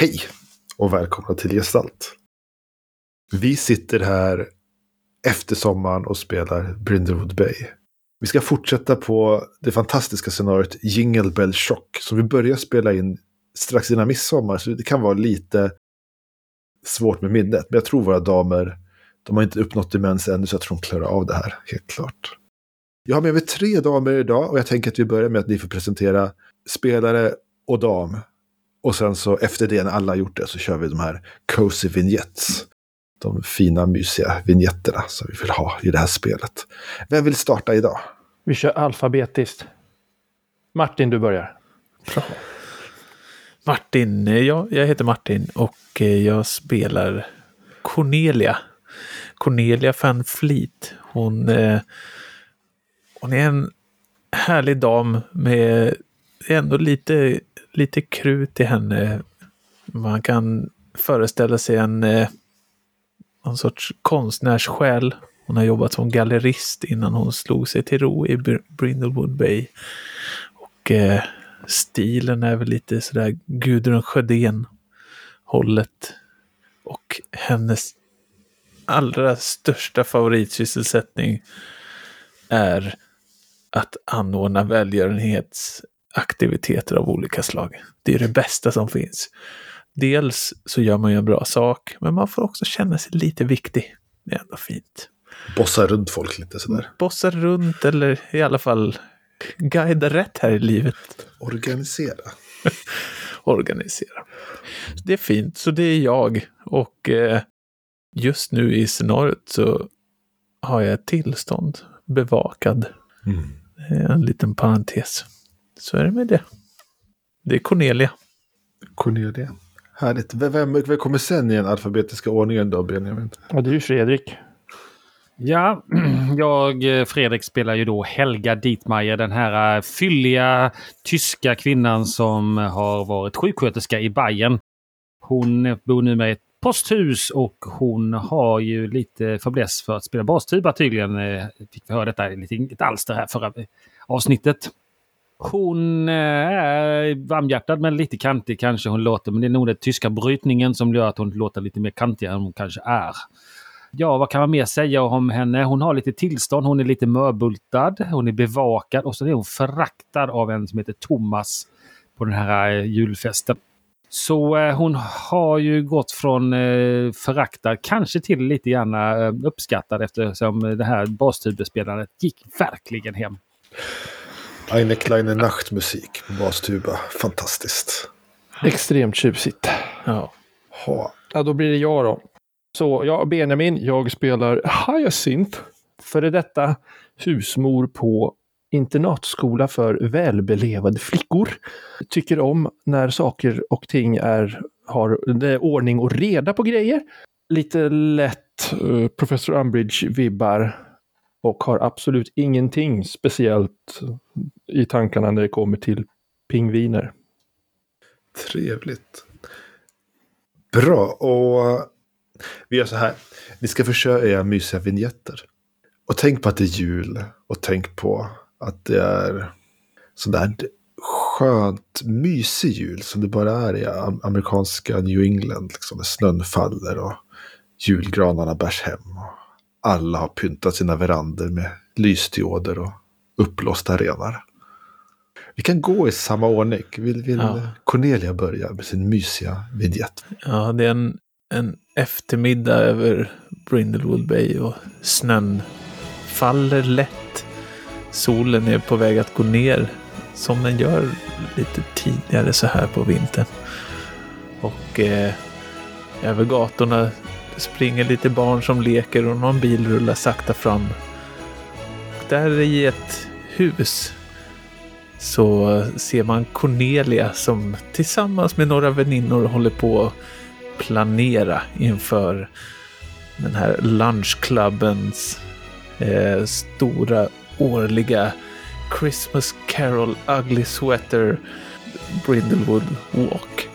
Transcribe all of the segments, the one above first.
Hej och välkomna till Gestalt. Vi sitter här efter sommaren och spelar Brindlewood Bay. Vi ska fortsätta på det fantastiska scenariot Jingle Bell Shock som vi börjar spela in strax innan midsommar. Så det kan vara lite svårt med minnet. Men jag tror våra damer, de har inte uppnått demens ännu så jag tror de klarar av det här, helt klart. Jag har med mig tre damer idag och jag tänker att vi börjar med att ni får presentera spelare och dam. Och sen så efter det, när alla har gjort det, så kör vi de här cozy vignettes. De fina, mysiga vignetterna som vi vill ha i det här spelet. Vem vill starta idag? Vi kör alfabetiskt. Martin, du börjar. Bra. Martin, ja, jag heter Martin och jag spelar Cornelia. Cornelia van Fleet. Hon, eh, hon är en härlig dam med ändå lite, lite krut i henne. Man kan föreställa sig en eh, någon sorts konstnärssjäl. Hon har jobbat som gallerist innan hon slog sig till ro i Brindlewood Bay. Och eh, stilen är väl lite sådär Gudrun Sjödén hållet. Och hennes allra största favoritsysselsättning är att anordna välgörenhets välgörenhetsaktiviteter av olika slag. Det är det bästa som finns. Dels så gör man ju en bra sak, men man får också känna sig lite viktig. Det är ändå fint. Bossa runt folk lite sådär. Bossa runt eller i alla fall guida rätt här i livet. Organisera. Organisera. Det är fint, så det är jag. Och eh, just nu i scenariot så har jag ett tillstånd bevakad. Mm. En liten parentes. Så är det med det. Det är Cornelia. Cornelia. Härligt. Vem, vem kommer sen i den alfabetiska ordningen då, Benjamin? Ja, det är ju Fredrik. Ja, jag, Fredrik, spelar ju då Helga Dietmeier, den här äh, fylliga tyska kvinnan som har varit sjuksköterska i Bayern. Hon bor nu med ett posthus och hon har ju lite fäbless för att spela bastuba tydligen. Äh, fick vi höra detta i ett alster här förra avsnittet. Hon eh, är varmhjärtad men lite kantig kanske hon låter. Men det är nog den tyska brytningen som gör att hon låter lite mer kantig än hon kanske är. Ja, vad kan man mer säga om henne? Hon har lite tillstånd, hon är lite mörbultad, hon är bevakad och så är hon föraktad av en som heter Thomas på den här eh, julfesten. Så eh, hon har ju gått från eh, föraktad kanske till lite grann eh, uppskattad eftersom det här bastuberspelandet gick verkligen hem. Eine kleine Nachtmusik på bastuba. Fantastiskt. Extremt tjusigt. Ja. Ha. Ja, då blir det jag då. Så ja, Benjamin, jag spelar Hyacinth. Före detta husmor på internatskola för välbelevade flickor. Tycker om när saker och ting är, har det är ordning och reda på grejer. Lite lätt uh, Professor Umbridge-vibbar och har absolut ingenting speciellt i tankarna när det kommer till pingviner. Trevligt. Bra, och vi gör så här. Vi ska försöka göra mysiga vignetter. Och tänk på att det är jul. Och tänk på att det är sådär skönt mysig jul som det bara är i amerikanska New England. Liksom, när snön faller och julgranarna bärs hem. Alla har pyntat sina verander med lysdioder och uppblåsta renar. Vi kan gå i samma ordning. Vill, vill ja. Cornelia börja med sin mysiga vignett? Ja, det är en en eftermiddag över Brindlewood Bay och snön faller lätt. Solen är på väg att gå ner som den gör lite tidigare så här på vintern. Och eh, över gatorna springer lite barn som leker och någon bil rullar sakta fram. Och där i ett hus så ser man Cornelia som tillsammans med några väninnor håller på att planera inför den här lunchklubbens eh, stora årliga Christmas Carol Ugly Sweater Brindlewood Walk.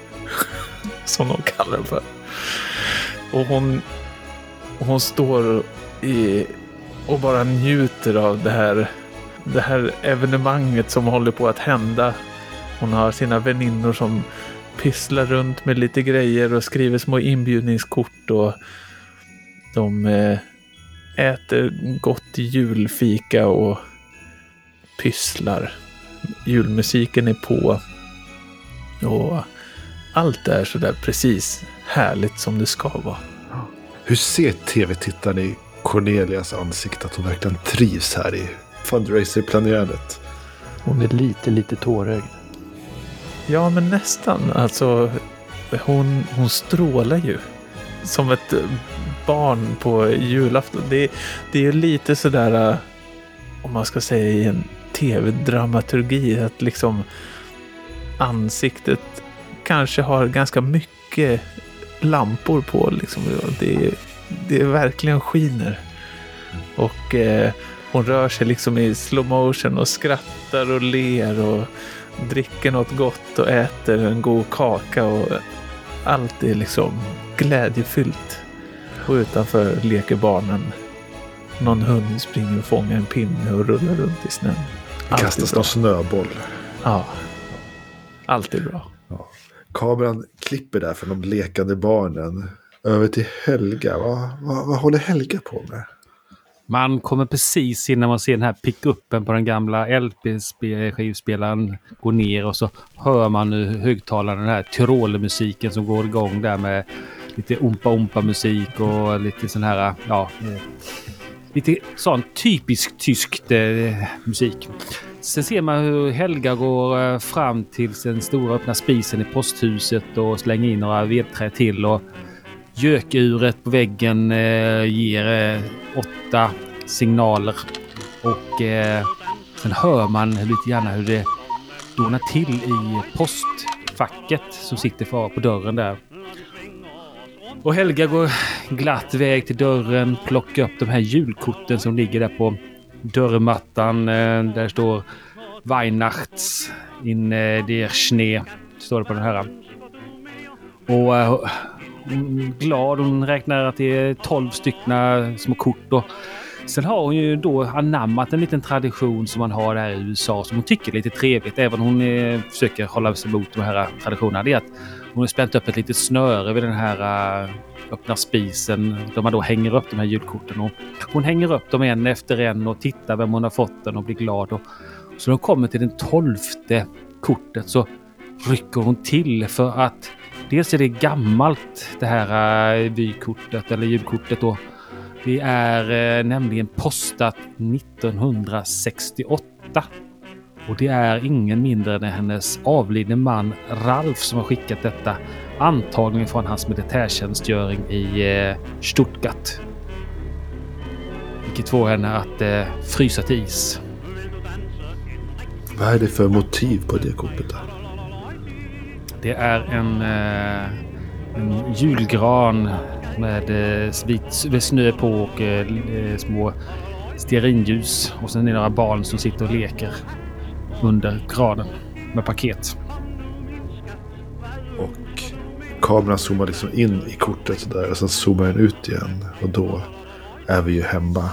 Som de kallar det för. Och hon, hon står i, och bara njuter av det här, det här evenemanget som håller på att hända. Hon har sina väninnor som pysslar runt med lite grejer och skriver små inbjudningskort och de eh, äter gott julfika och pysslar. Julmusiken är på och allt är sådär precis härligt som det ska vara. Hur ser tv-tittaren i Cornelias ansikte att hon verkligen trivs här i fundraiser-planerandet? Hon är lite, lite tårögd. Ja, men nästan. Alltså, hon, hon strålar ju. Som ett barn på julafton. Det, det är ju lite sådär, äh, om man ska säga i en tv-dramaturgi, att liksom ansiktet kanske har ganska mycket lampor på. Liksom. Det, det verkligen skiner. Och eh, hon rör sig liksom i slow motion och skrattar och ler och dricker något gott och äter en god kaka och allt är liksom glädjefyllt. Och utanför leker barnen. Någon hund springer och fångar en pinne och rullar runt i snön. Det kastas någon snöboll. Ja. Allt är bra. Kameran klipper där från de lekande barnen. Över till Helga. Vad, vad, vad håller Helga på med? Man kommer precis innan man ser den här pickuppen på den gamla LP-skivspelaren gå ner och så hör man nu högtalaren den här Tyrolermusiken som går igång där med lite ompa-ompa-musik och lite sån här, ja, eh, lite sån typisk tyskt eh, musik. Sen ser man hur Helga går eh, fram till den stora öppna spisen i posthuset och slänger in några vedträ till. Och gökuret på väggen eh, ger eh, åtta signaler. Och sen hör man lite grann hur det dånar till i postfacket som sitter kvar på dörren där. Och Helga går glatt väg till dörren, plockar upp de här julkorten som ligger där på dörrmattan. Eh, där står Weihnachts in eh, der Schnee. Står det på den här. Och eh, hon är glad. Hon räknar att det är 12 stycken små kort. Och sen har hon ju då anammat en liten tradition som man har där i USA som hon tycker är lite trevligt. Även om hon försöker hålla sig mot de här traditionerna. Det är att hon har spänt upp ett litet snöre vid den här eh, öppna spisen där man då hänger upp de här julkorten. Och hon hänger upp dem en efter en och tittar vem hon har fått den och blir glad. Och, så när hon kommer till det tolfte kortet så rycker hon till för att dels är det gammalt det här eh, vykortet eller julkortet då. Det är eh, nämligen postat 1968. Och det är ingen mindre än hennes avlidne man Ralf som har skickat detta. Antagligen från hans militärtjänstgöring i eh, Stuttgart. Vilket får henne att eh, frysa till is. Vad är det för motiv på det kortet? Då? Det är en, eh, en julgran med eh, vit snö på och eh, små stearinljus. Och sen är det några barn som sitter och leker under granen med paket. Och kameran zoomar liksom in i kortet sådär och sen zoomar den ut igen. Och då är vi ju hemma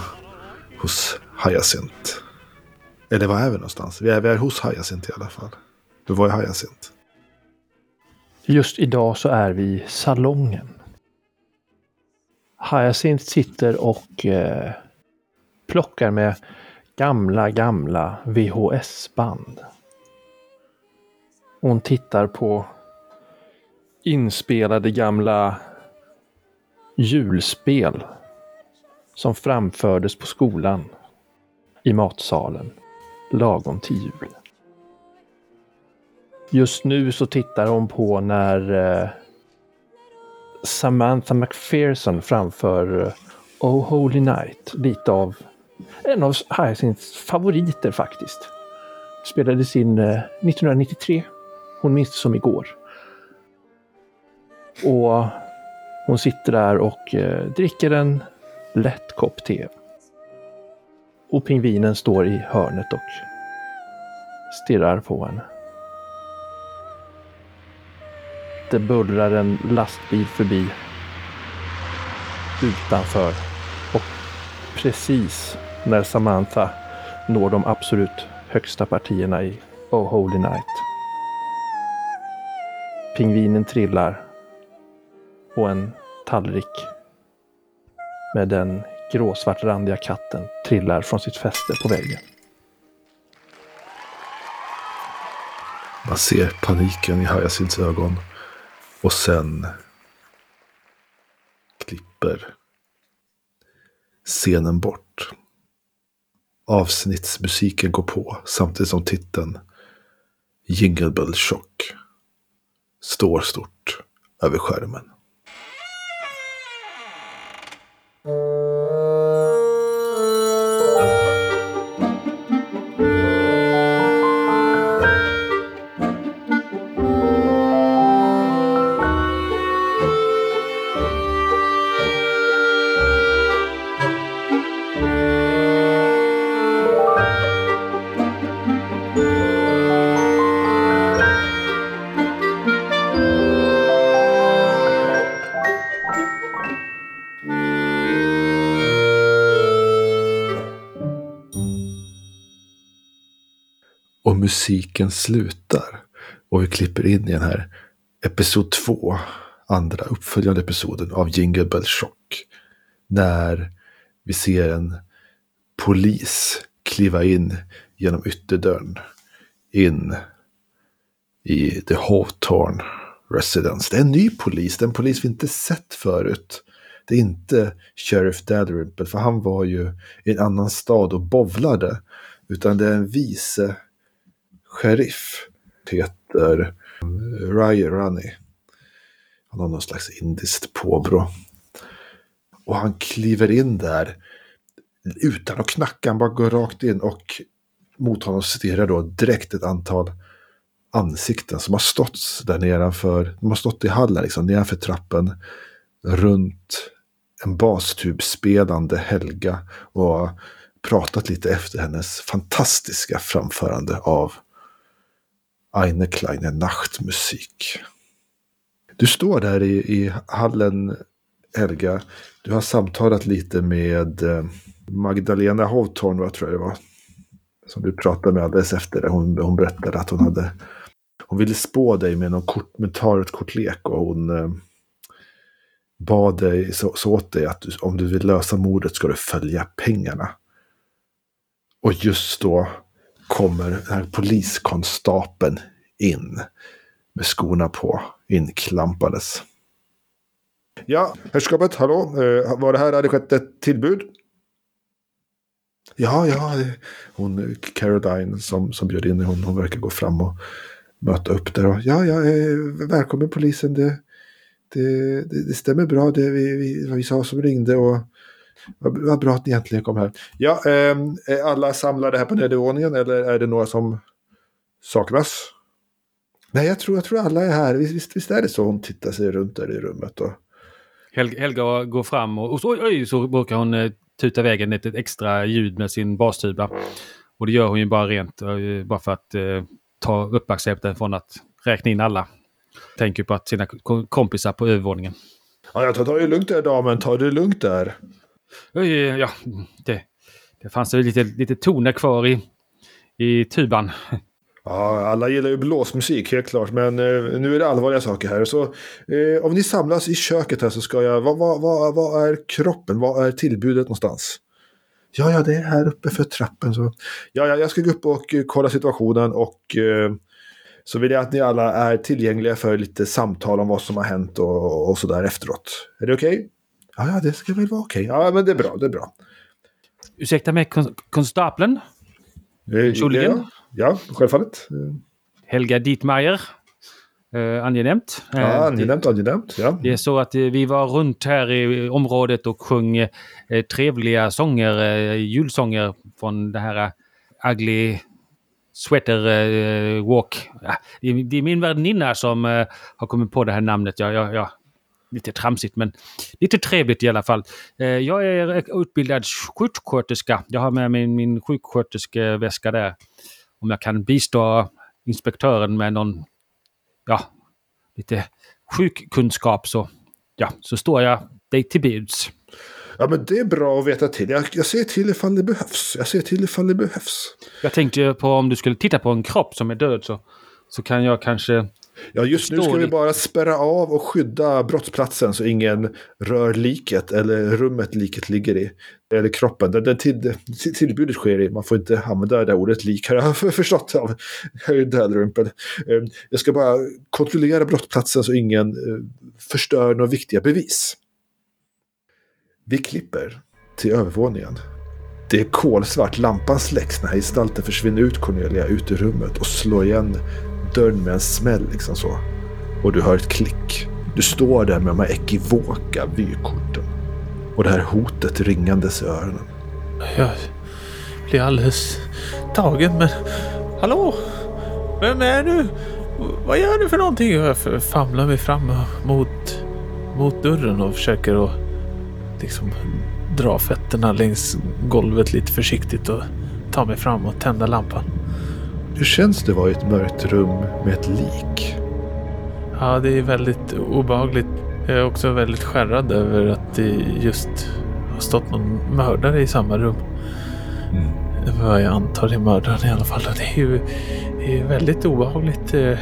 hos Hyacinth. Eller var är vi någonstans? Vi är, vi är hos Hyacinth i alla fall. Du var är Hyacinth? Just idag så är vi i salongen. Hyacinth sitter och eh, plockar med gamla, gamla VHS-band. Hon tittar på inspelade gamla julspel som framfördes på skolan i matsalen lagom till jul. Just nu så tittar hon på när eh, Samantha McPherson framför eh, Oh Holy Night, lite av en av Hyacinths favoriter faktiskt. Spelades in 1993. Hon minns det som igår. Och hon sitter där och eh, dricker en lätt kopp te. Och pingvinen står i hörnet och stirrar på henne. Det bullrar en lastbil förbi utanför och precis när Samantha når de absolut högsta partierna i Oh Holy Night Pingvinen trillar och en tallrik med den gråsvartrandiga katten trillar från sitt fäste på väggen. Man ser paniken i Hyacinths ögon. Och sen klipper scenen bort. Avsnittsmusiken går på samtidigt som titeln Jingle Bell Shock står stort över skärmen. Musiken slutar. Och vi klipper in i den här episod två, andra uppföljande episoden av Jingle Bell Shock. När vi ser en polis kliva in genom ytterdörren. In i The Hawthorne Residence. Det är en ny polis, den polis vi inte sett förut. Det är inte Sheriff Dalrymple, för han var ju i en annan stad och bovlade. Utan det är en vice sheriff. Heter Rai Rani. Han har någon slags indiskt påbrå. Och han kliver in där utan att knacka. Han bara går rakt in och mot honom stirrar då direkt ett antal ansikten som har stått där nedanför. De har stått i hallen liksom nedanför trappen. Runt en bastubspelande Helga. Och pratat lite efter hennes fantastiska framförande av Eine kleine Nachtmusik. Du står där i, i hallen, Helga. Du har samtalat lite med eh, Magdalena Hovtorn, vad tror jag det var. Som du pratade med alldeles efter det. Hon, hon berättade att hon hade... Hon ville spå dig med någon kort, med tarotkortlek och hon eh, bad dig så, så åt dig att du, om du vill lösa mordet ska du följa pengarna. Och just då kommer den här poliskonstapeln in med skorna på, inklampandes. Ja, herrskapet, hallå. Eh, var det här hade skett ett tillbud? Ja, ja, hon Caroline som, som bjöd in hon, hon verkar gå fram och möta upp där. Och, ja, ja, eh, välkommen polisen. Det, det, det, det stämmer bra, det vi, vi, vi sa som ringde. och vad, bra att ni äntligen kom här. Ja, eh, är alla samlade här på nedervåningen eller är det några som saknas? Nej, jag tror, jag tror alla är här. Visst, visst är det så hon tittar sig runt där i rummet. Och... Helga, Helga går fram och, och så, oj, oj, så brukar hon eh, tuta vägen ett, ett extra ljud med sin bastuba. Och det gör hon ju bara rent, eh, bara för att eh, ta uppmärksamheten från att räkna in alla. Tänker på att sina kompisar på övervåningen. Ja, jag tar det lugnt där damen, ta det lugnt där. Ja, det, det fanns ju lite, lite toner kvar i, i tuban. Ja, alla gillar ju blåsmusik, helt klart. Men eh, nu är det allvarliga saker här. Så eh, om ni samlas i köket här så ska jag... Vad, vad, vad, vad är kroppen? Vad är tillbudet någonstans? Ja, ja, det är här uppe för trappen. Så. Ja, ja, jag ska gå upp och eh, kolla situationen och eh, så vill jag att ni alla är tillgängliga för lite samtal om vad som har hänt och, och så där efteråt. Är det okej? Okay? Ja, det ska väl vara okej. Ja, men det är bra, det är bra. Ursäkta mig, konstapeln? Troligen? Ja, ja, självfallet. Helga Dietmeier. Eh, angenämt. Ja, angenämt, angenämt. Ja. Det är så att eh, vi var runt här i området och sjöng eh, trevliga sånger, eh, julsånger från det här Ugly Sweater Walk. Det, är, min värdinna som har kommit på det här namnet. Ja, ja, ja. Lite tramsigt men lite trevligt i alla fall. Jag är utbildad sjuksköterska. Jag har med mig min sjuksköterskeväska där. Om jag kan bistå inspektören med någon, ja, lite sjukkunskap så, ja, så står jag dig till buds. Ja, men det är bra att veta till. Jag, jag ser till ifall det behövs. Jag ser till ifall det behövs. Jag tänkte på om du skulle titta på en kropp som är död så, så kan jag kanske Ja, just nu ska vi bara spärra av och skydda brottsplatsen så ingen rör liket eller rummet liket ligger i. Eller kroppen. Det, det till, tillbudet sker i. Man får inte använda det där ordet lik har jag förstått av Harry Dalrymple. Eh, Jag ska bara kontrollera brottsplatsen så ingen eh, förstör några viktiga bevis. Vi klipper till övervåningen. Det är kolsvart, lampan släcks när gestalten försvinner ut Cornelia ut ur rummet och slår igen dörren med en smäll liksom så. Och du hör ett klick. Du står där med de här ekivoka vykorten. Och det här hotet ringandes i öronen. Jag blir alldeles tagen men... Hallå? Vem är du? Vad gör du för någonting? Jag famlar mig fram mot, mot dörren och försöker att liksom dra fötterna längs golvet lite försiktigt och ta mig fram och tända lampan. Hur känns det att vara i ett mörkt rum med ett lik? Ja, det är väldigt obehagligt. Jag är också väldigt skärrad över att det just har stått någon mördare i samma rum. Vad jag antar är mördaren i alla fall. Det är ju det är väldigt obehagligt. eh,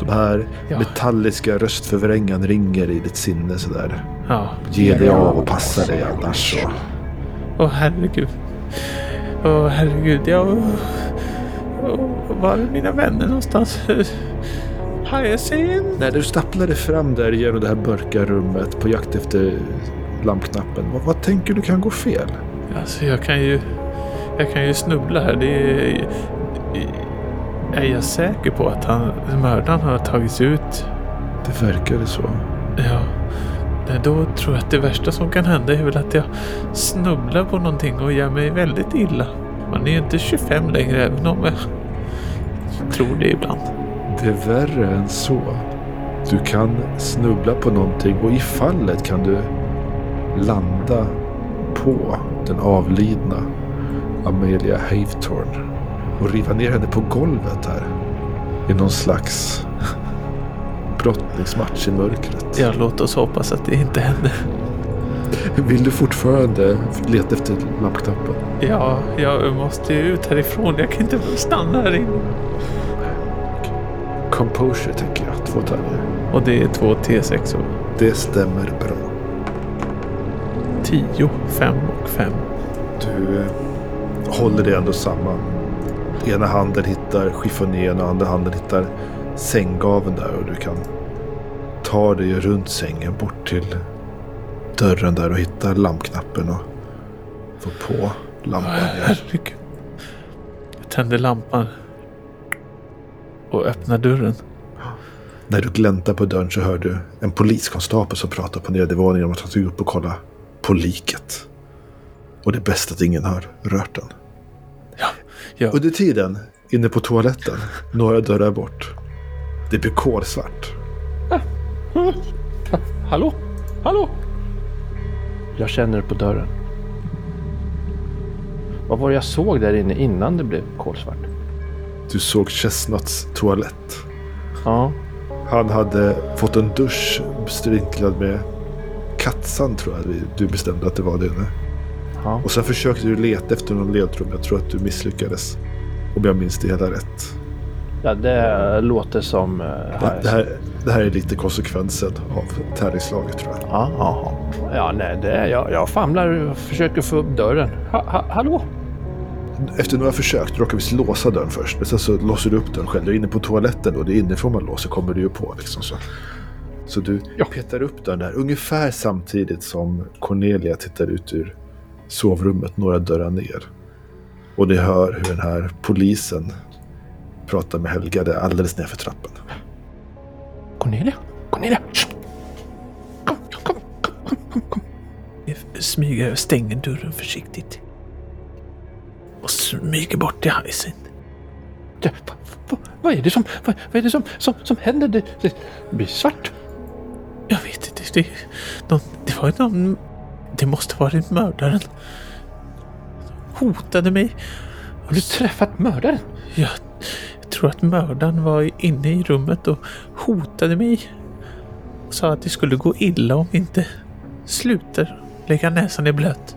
De här Ja. metalliska röstförvrängan ringer i ditt sinne sådär. Ja, Ge dig av och passa dig annars åh herregud. Åh herregud, jag... Var är mina vänner någonstans? Hyacinth? När du stapplar dig fram där genom det här mörka rummet på jakt efter lampknappen. Vad, vad tänker du kan gå fel? Alltså jag kan ju... Jag kan ju snubbla här. Det är... Är jag säker på att han, mördaren har tagit sig ut? Det verkade så. Ja. Nej, då tror jag att det värsta som kan hända är väl att jag snubblar på någonting och gör mig väldigt illa. Man är ju inte 25 längre även om jag tror det ibland. Det är värre än så. Du kan snubbla på någonting och i fallet kan du landa på den avlidna Amelia Havetorn. och riva ner henne på golvet här. I någon slags brottningsmatch i mörkret. Ja, låt oss hoppas att det inte händer. Vill du fortfarande leta efter lampknappen? Ja, jag måste ju ut härifrån. Jag kan inte stanna här inne. Composure tänker jag, två tärningar. Och det är två T6 och Det stämmer bra. 10, 5 och 5. Du eh, håller det ändå samman. Ena handen hittar chiffonjen och andra handen hittar sänggaveln där och du kan ta dig runt sängen bort till dörren där och hitta lampknappen och få på lampan. Herregud. Jag tänder lampan. Och öppnar dörren. När du gläntar på dörren så hör du en poliskonstapel som pratar på nedervåningen om att han ska upp och kolla på liket. Och det är bäst att ingen har rört den. Ja. Under tiden, inne på toaletten, några dörrar bort. Det blir kolsvart. Hallå? Hallå? Jag känner på dörren. Vad var det jag såg där inne innan det blev kolsvart? Du såg Chestnuts toalett. Ja. Han hade fått en dusch sprinklad med kattsand tror jag du bestämde att det var det nu. ja. Och sen försökte du leta efter någon ledtråd. Jag tror att du misslyckades. Om jag minns det hela rätt. Ja det låter som... Uh, Det, det, här, det här är lite konsekvensen av tärningslaget tror jag. Ja, ja, ja. nej, det är, jag, jag famlar och försöker få upp dörren. Ha, ha, hallå? Efter några försök, råkar visst låsa dörren först. Men sen så låser du upp dörren själv. Du är inne på toaletten och det är inifrån man låser kommer du ju på. Liksom, så. så du Ja. petar upp dörren där ungefär samtidigt som Cornelia tittar ut ur sovrummet några dörrar ner. Och ni hör hur den här polisen pratar med Helga där alldeles nerför trappan. Cornelia? Cornelia? Shh. Kom, kom, kom, kom, kom, kom. Jag smyger och stänger dörren försiktigt. Och smyger bort till Hyacinth. Det, va, va, vad är det som, vad, vad är det som, som, som händer? Det, det blir svart. Jag vet inte. Det, någon, det var någon... Det måste varit mördaren. Hotade mig. Har du träffat mördaren? Jag tror att mördaren var inne i rummet och hotade mig. Och sa att det skulle gå illa om vi inte slutar lägga näsan i blöt.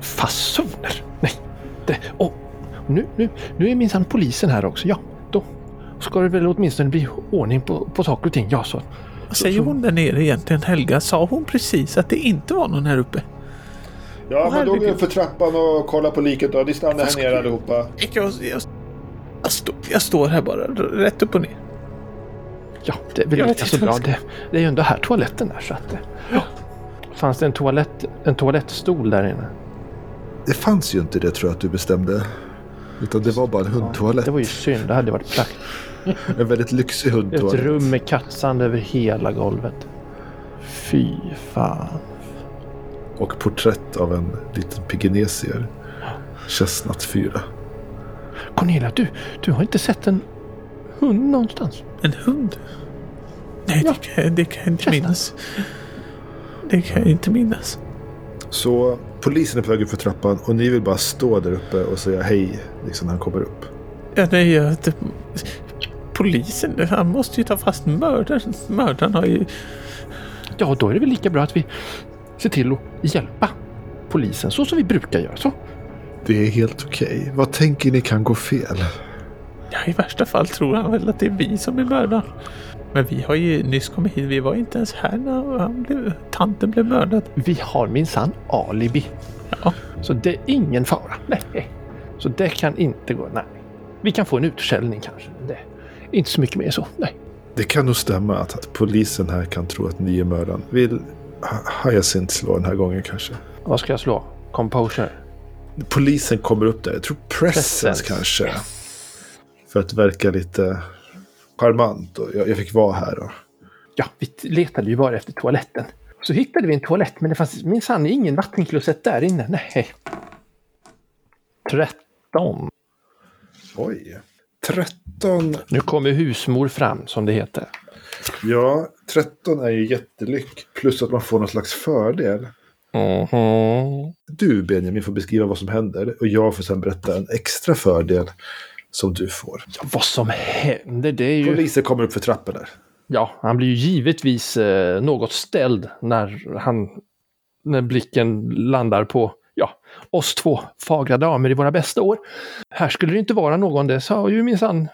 Fasoner? Nej. Det, och nu, nu, nu är minsann polisen här också. Ja, då ska det väl åtminstone bli ordning på, på saker och ting. Ja, så. Vad säger hon där nere egentligen, Helga? Sa hon precis att det inte var någon här uppe? Ja, Åh, men då går vi herregud. för trappan och kollar på liket då. Ni stannar här nere allihopa. Jag, jag, jag, stå, jag står här bara, rätt upp och ner. Ja, det är väl inte så inte bra. Det, det är ju ändå här toaletten är så att... Ja. Fanns det en, toalett, en toalettstol där inne? Det fanns ju inte det tror jag att du bestämde. Utan det var bara en hundtoalett. Det var ju synd. Det hade varit praktiskt. En väldigt lyxig Ett hundtoalett. rum med kattsand över hela golvet. Fy fan. Och porträtt av en liten pigenesier. Chestnut 4. Cornelia, du, du har inte sett en hund någonstans? En hund? Nej, Ja. det, kan, det kan jag inte Käften. minnas. Det kan jag inte minnas. Så polisen är på väg upp för trappan och ni vill bara stå där uppe och säga hej liksom när han kommer upp. Ja, nej, jag, det, polisen, han måste ju ta fast mördaren. Mördaren har ju... Ja, då är det väl lika bra att vi ser till att hjälpa polisen så som vi brukar göra. Så. Det är helt okej. Vad tänker ni kan gå fel? Ja, i värsta fall tror han väl att det är vi som är mördaren. Men vi har ju nyss kommit hit. Vi var inte ens här när han blev, tanten blev mördad. Vi har minsann alibi. Ja. Så det är ingen fara. Nej. Så det kan inte gå. Nej. Vi kan få en utskällning kanske. Det är inte så mycket mer så. Nej. Det kan nog stämma att, att polisen här kan tro att ni är mördaren. Vill Hyacinth slå den här gången kanske? Vad ska jag slå? Composure? Polisen kommer upp där. Jag tror presence, Presence. kanske. För att verka lite charmant. Och jag, jag fick vara här. Och... Ja, vi letade ju bara efter toaletten. Så hittade vi en toalett, men det fanns minsann ingen vattenklosett där inne. Nej. 13. Oj. 13. Nu kommer husmor fram, som det heter. Ja, 13 är ju jättelyck. Plus att man får någon slags fördel. Mhm. Du Benjamin får beskriva vad som händer. Och jag får sen berätta en extra fördel som du får. Ja, vad som händer, det är ju... Polisen kommer upp för trappan där. Ja, han blir ju givetvis eh, något ställd när han... När blicken landar på, ja, oss två fagra damer i våra bästa år. Här skulle det inte vara någon, det sa ju minsann...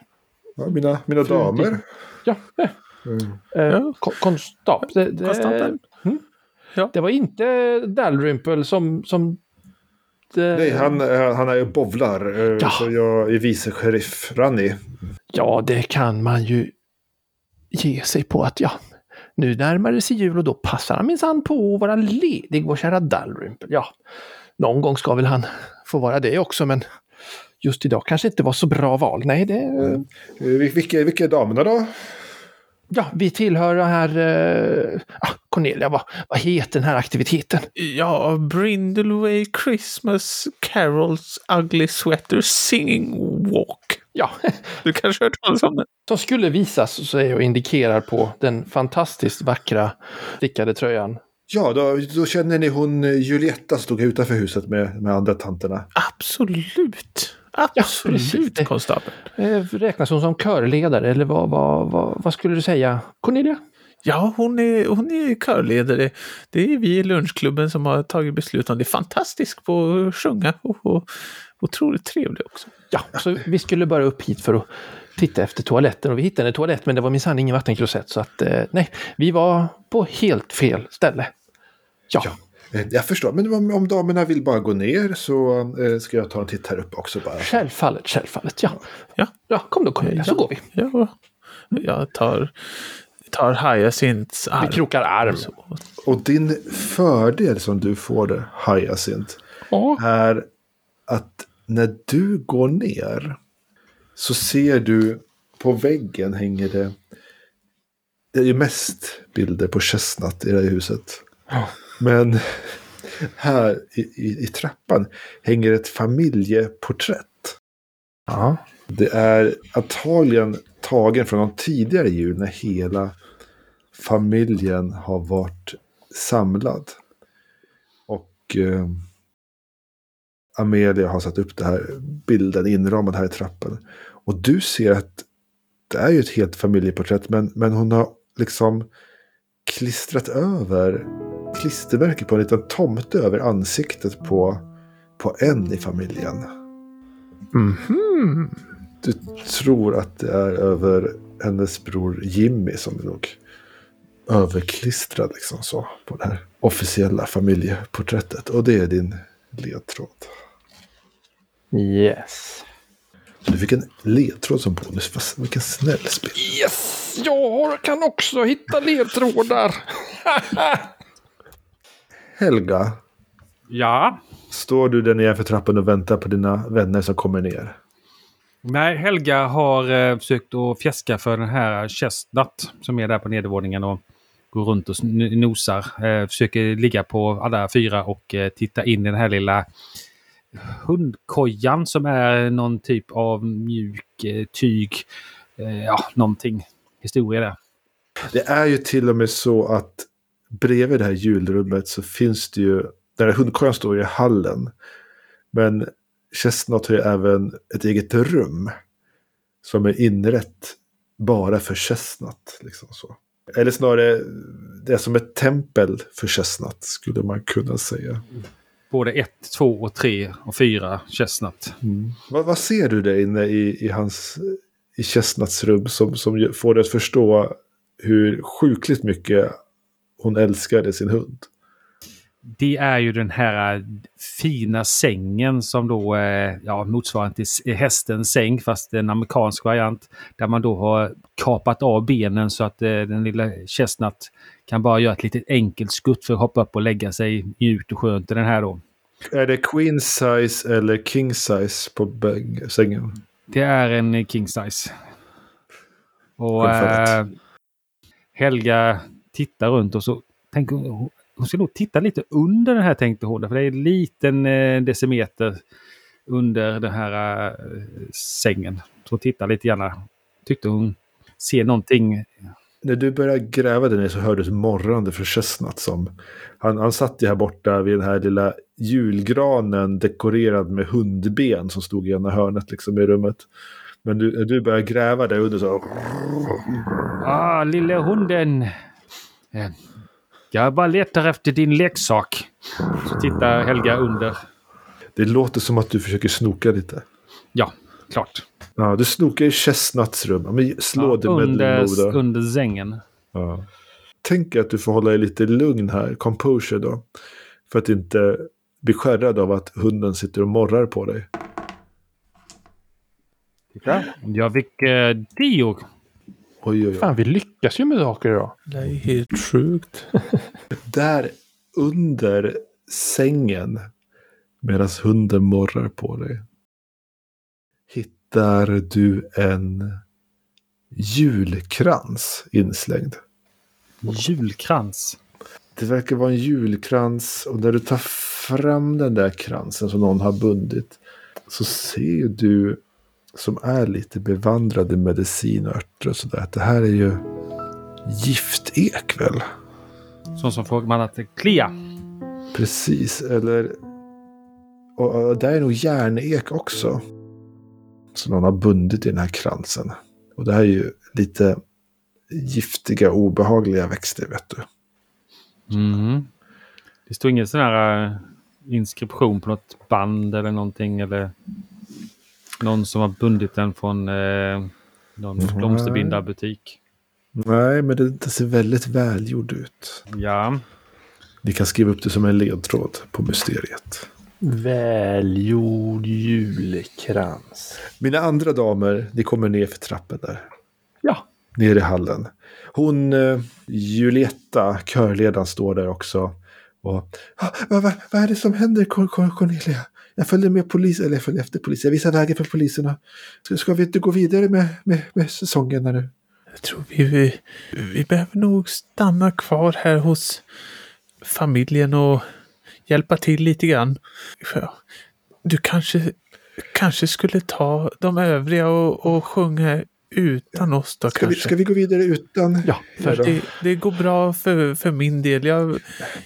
Ja, mina, mina damer. Ja, eh, Mm. eh, Ja. kon- konstabel. Det, det, Konstapeln. Mm. Ja. det var inte Dalrymple som... som det, Nej, han, eh, han är ju bovlar. eh, Ja. Så jag är vice sheriff Ranni. Ja, det kan man ju ge sig på att ja, nu närmar det sig jul och då passar han minsann på att vara ledig, vår kära Dalrymple. Ja, någon gång ska väl han få vara det också, men just idag kanske inte var så bra val. Nej, det... Eh, vil- Vilka, vilka är damerna då? Ja, vi tillhör här... Eh, ah, Cornelia, vad, vad heter den här aktiviteten? Ja, Brindleway Christmas Carols Ugly Sweater Singing Walk. Ja, Du kanske har hört talas om den? som skulle visas så är jag indikerar på den fantastiskt vackra stickade tröjan. Ja, då, då känner ni hon eh, Julietta som stod utanför huset med, med andra tanterna. Absolut. Absolut, Det- konstapeln. Eh, räknas hon som körledare eller vad, vad, vad, vad skulle du säga? Cornelia? Ja, hon är, hon är körledare. Det är vi i lunchklubben som har tagit beslut om det. är Fantastisk på att sjunga och, och otroligt trevlig också. Ja, så vi skulle bara upp hit för att titta efter toaletten och vi hittade en toalett men det var minsann ingen vattenklosett så att eh, nej, vi var på helt fel ställe. Ja, Eh, Jag förstår, men om, om damerna vill bara gå ner så eh, ska jag ta en titt här uppe också bara. självfallet, självfallet. Ja, Ja. ja kom då Cornelia, så går vi. Ja, jag tar, tar Hyacinths arm. Vi krokar arm. Så. Och din fördel som du får där, Hyacinth, Ja, är att när du går ner så ser du på väggen hänger det det är ju mest bilder på Chestnut i det här huset. Ja. Men här i, i, i trappan hänger ett familjeporträtt. ja. Det är antagligen tagen från någon tidigare jul när hela familjen har varit samlad. Och eh, Amelia har satt upp den här bilden inramad här i trappen. Och du ser att det är ju ett helt familjeporträtt men, men hon har liksom klistrat över klistermärke på en liten tomte över ansiktet på, på en i familjen. Mhm. Du tror att det är över hennes bror Jimmy som är nog överklistrad liksom så på det här officiella familjeporträttet. Och det är din ledtråd. Yes. Du fick en ledtråd som bonus. Vilken snäll spel. Yes! Jag kan också hitta ledtrådar. Helga, Ja. står du där nere för trappan och väntar på dina vänner som kommer ner? Nej, Helga har eh, försökt att fjäska för den här Chestnut som är där på nedervåningen och går runt och nosar. Eh, försöker ligga på alla fyra och eh, titta in i den här lilla hundkojan som är någon typ av mjuk eh, tyg. Eh, ja, någonting. Historia där. Det är ju till och med så att bredvid det här julrummet så finns det ju, den här hundkojan står i hallen. Men Chestnut har ju även ett eget rum. Som är inrätt bara för Chestnut. Liksom så. Eller snarare, det är som ett tempel för Chestnut skulle man kunna säga. Både ett, två och tre och fyra Chestnut. Vad, vad ser du där inne i, i hans i Chestnuts rum som, som får dig att förstå hur sjukligt mycket hon älskade sin hund? Det är ju den här eh, fina sängen som då eh, ja, motsvarar till s- hästens säng fast en amerikansk variant. Där man då har kapat av benen så att den lilla Chestnut kan bara göra ett litet enkelt skutt för att hoppa upp och lägga sig mjukt och skönt i den här då. Är det queen size eller king size på sängen? Det är en king size. Och eh, Helga tittar runt och så tänker hon, ska nog titta lite under den här tänkte hon. För det är en liten eh, decimeter under den här eh, sängen. Så hon tittar lite grann. Tyckte hon ser någonting. När du börjar gräva där nere så hör du ett morrande från Chestnut som... Han, han satt ju här borta vid den här lilla julgranen dekorerad med hundben som stod i ena hörnet liksom i rummet. Men du, när du börjar gräva där under så... Ah, lilla hunden! Jag bara letar efter din leksak. Så tittar Helga under. Det låter som att du försöker snoka lite. Ja, klart. Ja, du snokar i Chestnuts rum. Men slå Ja, det med under, under sängen. Ja. Tänk att du får hålla dig lite lugn här, composure då. För att inte bli skärrad av att hunden sitter och morrar på dig. Jag fick eh, Dio. Oj, oj, oj. Fan, vi lyckas ju med saker idag. Det är helt sjukt. Där under sängen, medan hunden morrar på dig, hittar du en julkrans inslängd. Julkrans. Det verkar vara en julkrans och när du tar fram den där kransen som någon har bundit så ser du som är lite bevandrad i medicin och örter och sådär att det här är ju giftek väl? Sån som får man att klia. Precis, eller och, och där är nog järnek också. Som någon har bundit i den här kransen. Och det här är ju lite giftiga, obehagliga växter vet du. Mm. Det står ingen sån här eh, inskription på något band eller någonting. Eller någon som har bundit den från eh, någon Nej. blomsterbindarbutik. Nej, men det, det ser väldigt välgjord ut. Ja. Ni kan skriva upp det som en ledtråd på mysteriet. Välgjord julkrans. Mina andra damer, ni kommer ner för trappen där. Ja. Ner i hallen. Hon, eh, Julietta, körledaren, står där också. Och, ah, vad, vad, vad är det som händer Cor- Cor- Cornelia? Jag följer med polisen, eller jag följer efter polisen. Jag visar vägen för poliserna. Ska, ska vi inte gå vidare med, med, med säsongen nu? Jag tror vi, vi, vi behöver nog stanna kvar här hos familjen och hjälpa till lite grann. Du kanske, kanske skulle ta de övriga och, och sjunga utan oss då Ska vi, kanske. ska vi gå vidare utan? Ja, för det, det går bra för, för min del. Jag, jag,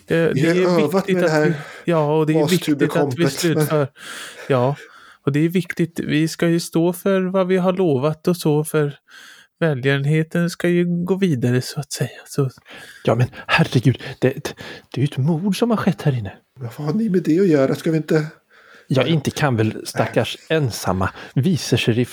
det Vi har är övat viktigt med det att här vi, Ja, och det är viktigt att vi slutför. Ja, och det är viktigt. Vi ska ju stå för vad vi har lovat och så för välgörenheten ska ju gå vidare så att säga. Så, Ja, men herregud. Det, det, det är ju ett mord som har skett här inne. Vad har ni med det att göra? Ska vi inte Ja, inte kan väl stackars ensamma vice sheriff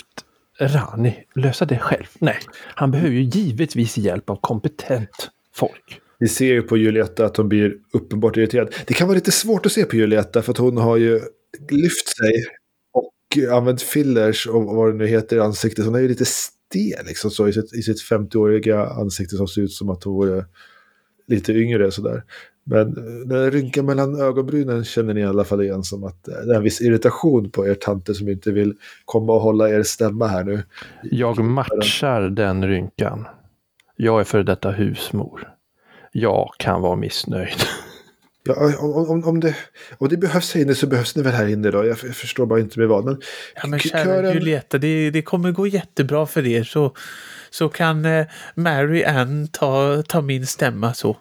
Rani lösa det själv? Nej, han behöver ju givetvis hjälp av kompetent folk. Vi ser ju på Julietta att hon blir uppenbart irriterad. Det kan vara lite svårt att se på Julietta för att hon har ju lyft sig och använt fillers och vad det nu heter i ansiktet. Hon är ju lite stel liksom så i sitt, i sitt 50-åriga ansikte som ser ut som att hon vore lite yngre sådär. Men den rynkan mellan ögonbrynen känner ni i alla fall igen som att det är en viss irritation på er tanter som inte vill komma och hålla er stämma här nu. Jag matchar den rynkan. Jag är för detta husmor. Jag kan vara missnöjd. Ja, om, om, om, det, om det behövs här inne så behövs det väl här inne då. Jag förstår bara inte med vad. Men, ja, men kära kören... Julietta, det, det kommer gå jättebra för er. Så, så kan eh, Mary Ann ta, ta min stämma så.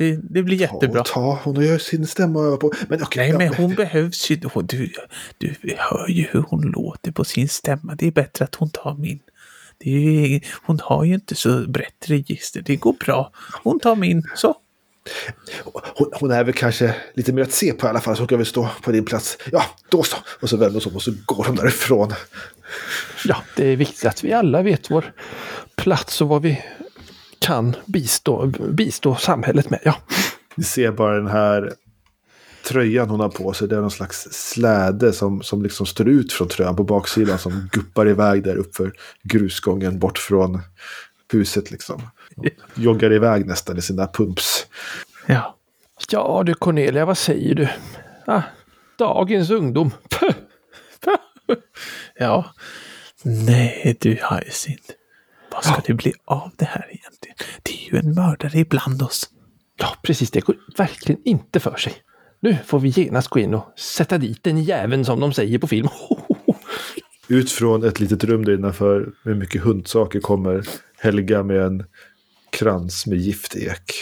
Det, det blir jättebra. Ta, ta, hon har ju sin stämma att öva på. Men, okay, Nej, men hon behövs ju. Du, du hör ju hur hon låter på sin stämma. Det är bättre att hon tar min. Det är, hon har ju inte så brett register. Det går bra. Hon tar min. Så. Hon, hon, är väl kanske lite mer att se på i alla fall, så hon kan väl stå på din plats. Ja, då så. Och så vänder hon sig om och så går hon därifrån. Ja, det är viktigt att vi alla vet vår plats och vad vi kan bistå, bistå samhället med. Ja. Vi ser bara den här tröjan hon har på sig. Det är någon slags släde som, som liksom står ut från tröjan på baksidan. Som guppar iväg där uppför grusgången bort från huset liksom. Joggar iväg nästan i sina pumps. Ja. Ja du Cornelia, vad säger du? Ah, dagens ungdom. ja. Nej du Hyacinth. Vad ska ja. det bli av det här egentligen? Det är ju en mördare ibland oss. Ja, precis. Det går verkligen inte för sig. Nu får vi genast gå in och sätta dit den jäveln som de säger på film. Ut från ett litet rum där innanför med mycket hundsaker kommer Helga med en krans med giftek.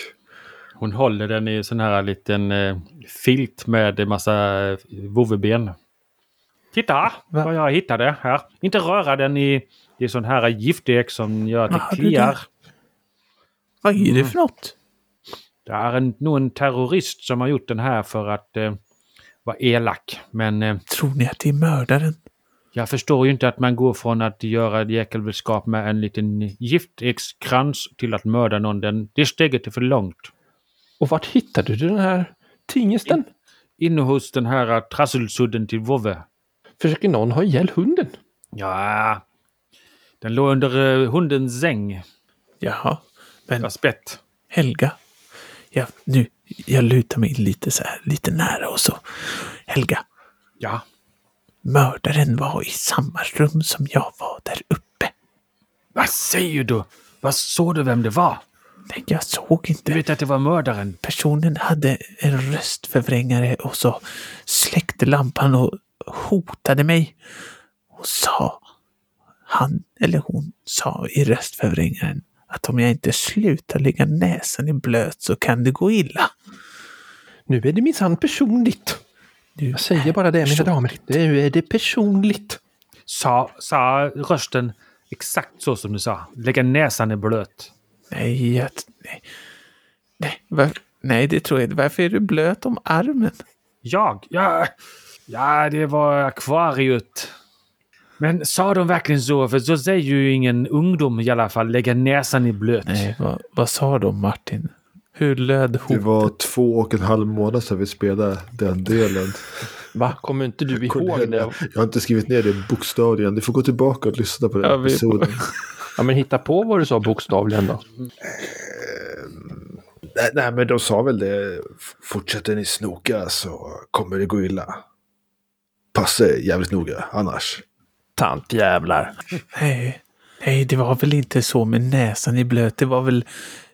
Hon håller den i sån här liten eh, filt med massa eh, vovveben. Titta Va? vad jag hittade här. Inte röra den i, i sån här giftek som gör att det kliar. Vad är det för något? Det är en, nog en terrorist som har gjort den här för att eh, vara elak. Men... Eh, Tror ni att det är mördaren? Jag förstår ju inte att man går från att göra djäkulskap med en liten giftekskrans till att mörda någon. Den, det steget är för långt. Och vart hittade du den här tingesten? In, inne hos den här trasselsudden till vovve. Försöker någon ha ihjäl hunden? Ja, den låg under uh, hundens säng. Jaha. Men... Spett. Helga. Ja, nu, jag lutar mig lite så här, lite nära och så. Helga. Ja. Mördaren var i samma rum som jag var där uppe. Vad säger du? Vad såg du vem det var? Nej, jag såg inte. Du vet att det var mördaren? Personen hade en röstförvrängare och så släckte lampan och hotade mig. Och sa, han eller hon sa i röstförvrängaren att om jag inte slutar lägga näsan i blöt så kan det gå illa. Nu är det minsann personligt. Du jag säger bara det, mina damer. Nu är det personligt. Sa, sa rösten exakt så som du sa? Lägga näsan i blöt? Nej, jag, nej. Nej, var, nej, det tror jag inte. Varför är du blöt om armen? Jag? Ja, ja det var akvariet. Men sa de verkligen så? För så säger ju ingen ungdom i alla fall. Lägga näsan i blöt. Nej, vad, vad sa de Martin? Hur löd hotet? Det var två och en halv månad sedan vi spelade den delen. Va? Kommer inte du ihåg det? Jag har inte skrivit ner det bokstavligen. Du får gå tillbaka och lyssna på den ja, episoden. ja, men hitta på vad du sa bokstavligen då. nej, nej, men de sa väl det. Fortsätter ni snoka så kommer det gå illa. Passa er jävligt noga annars. Tantjävlar. Nej, nej, det var väl inte så med näsan i blöt. Det var väl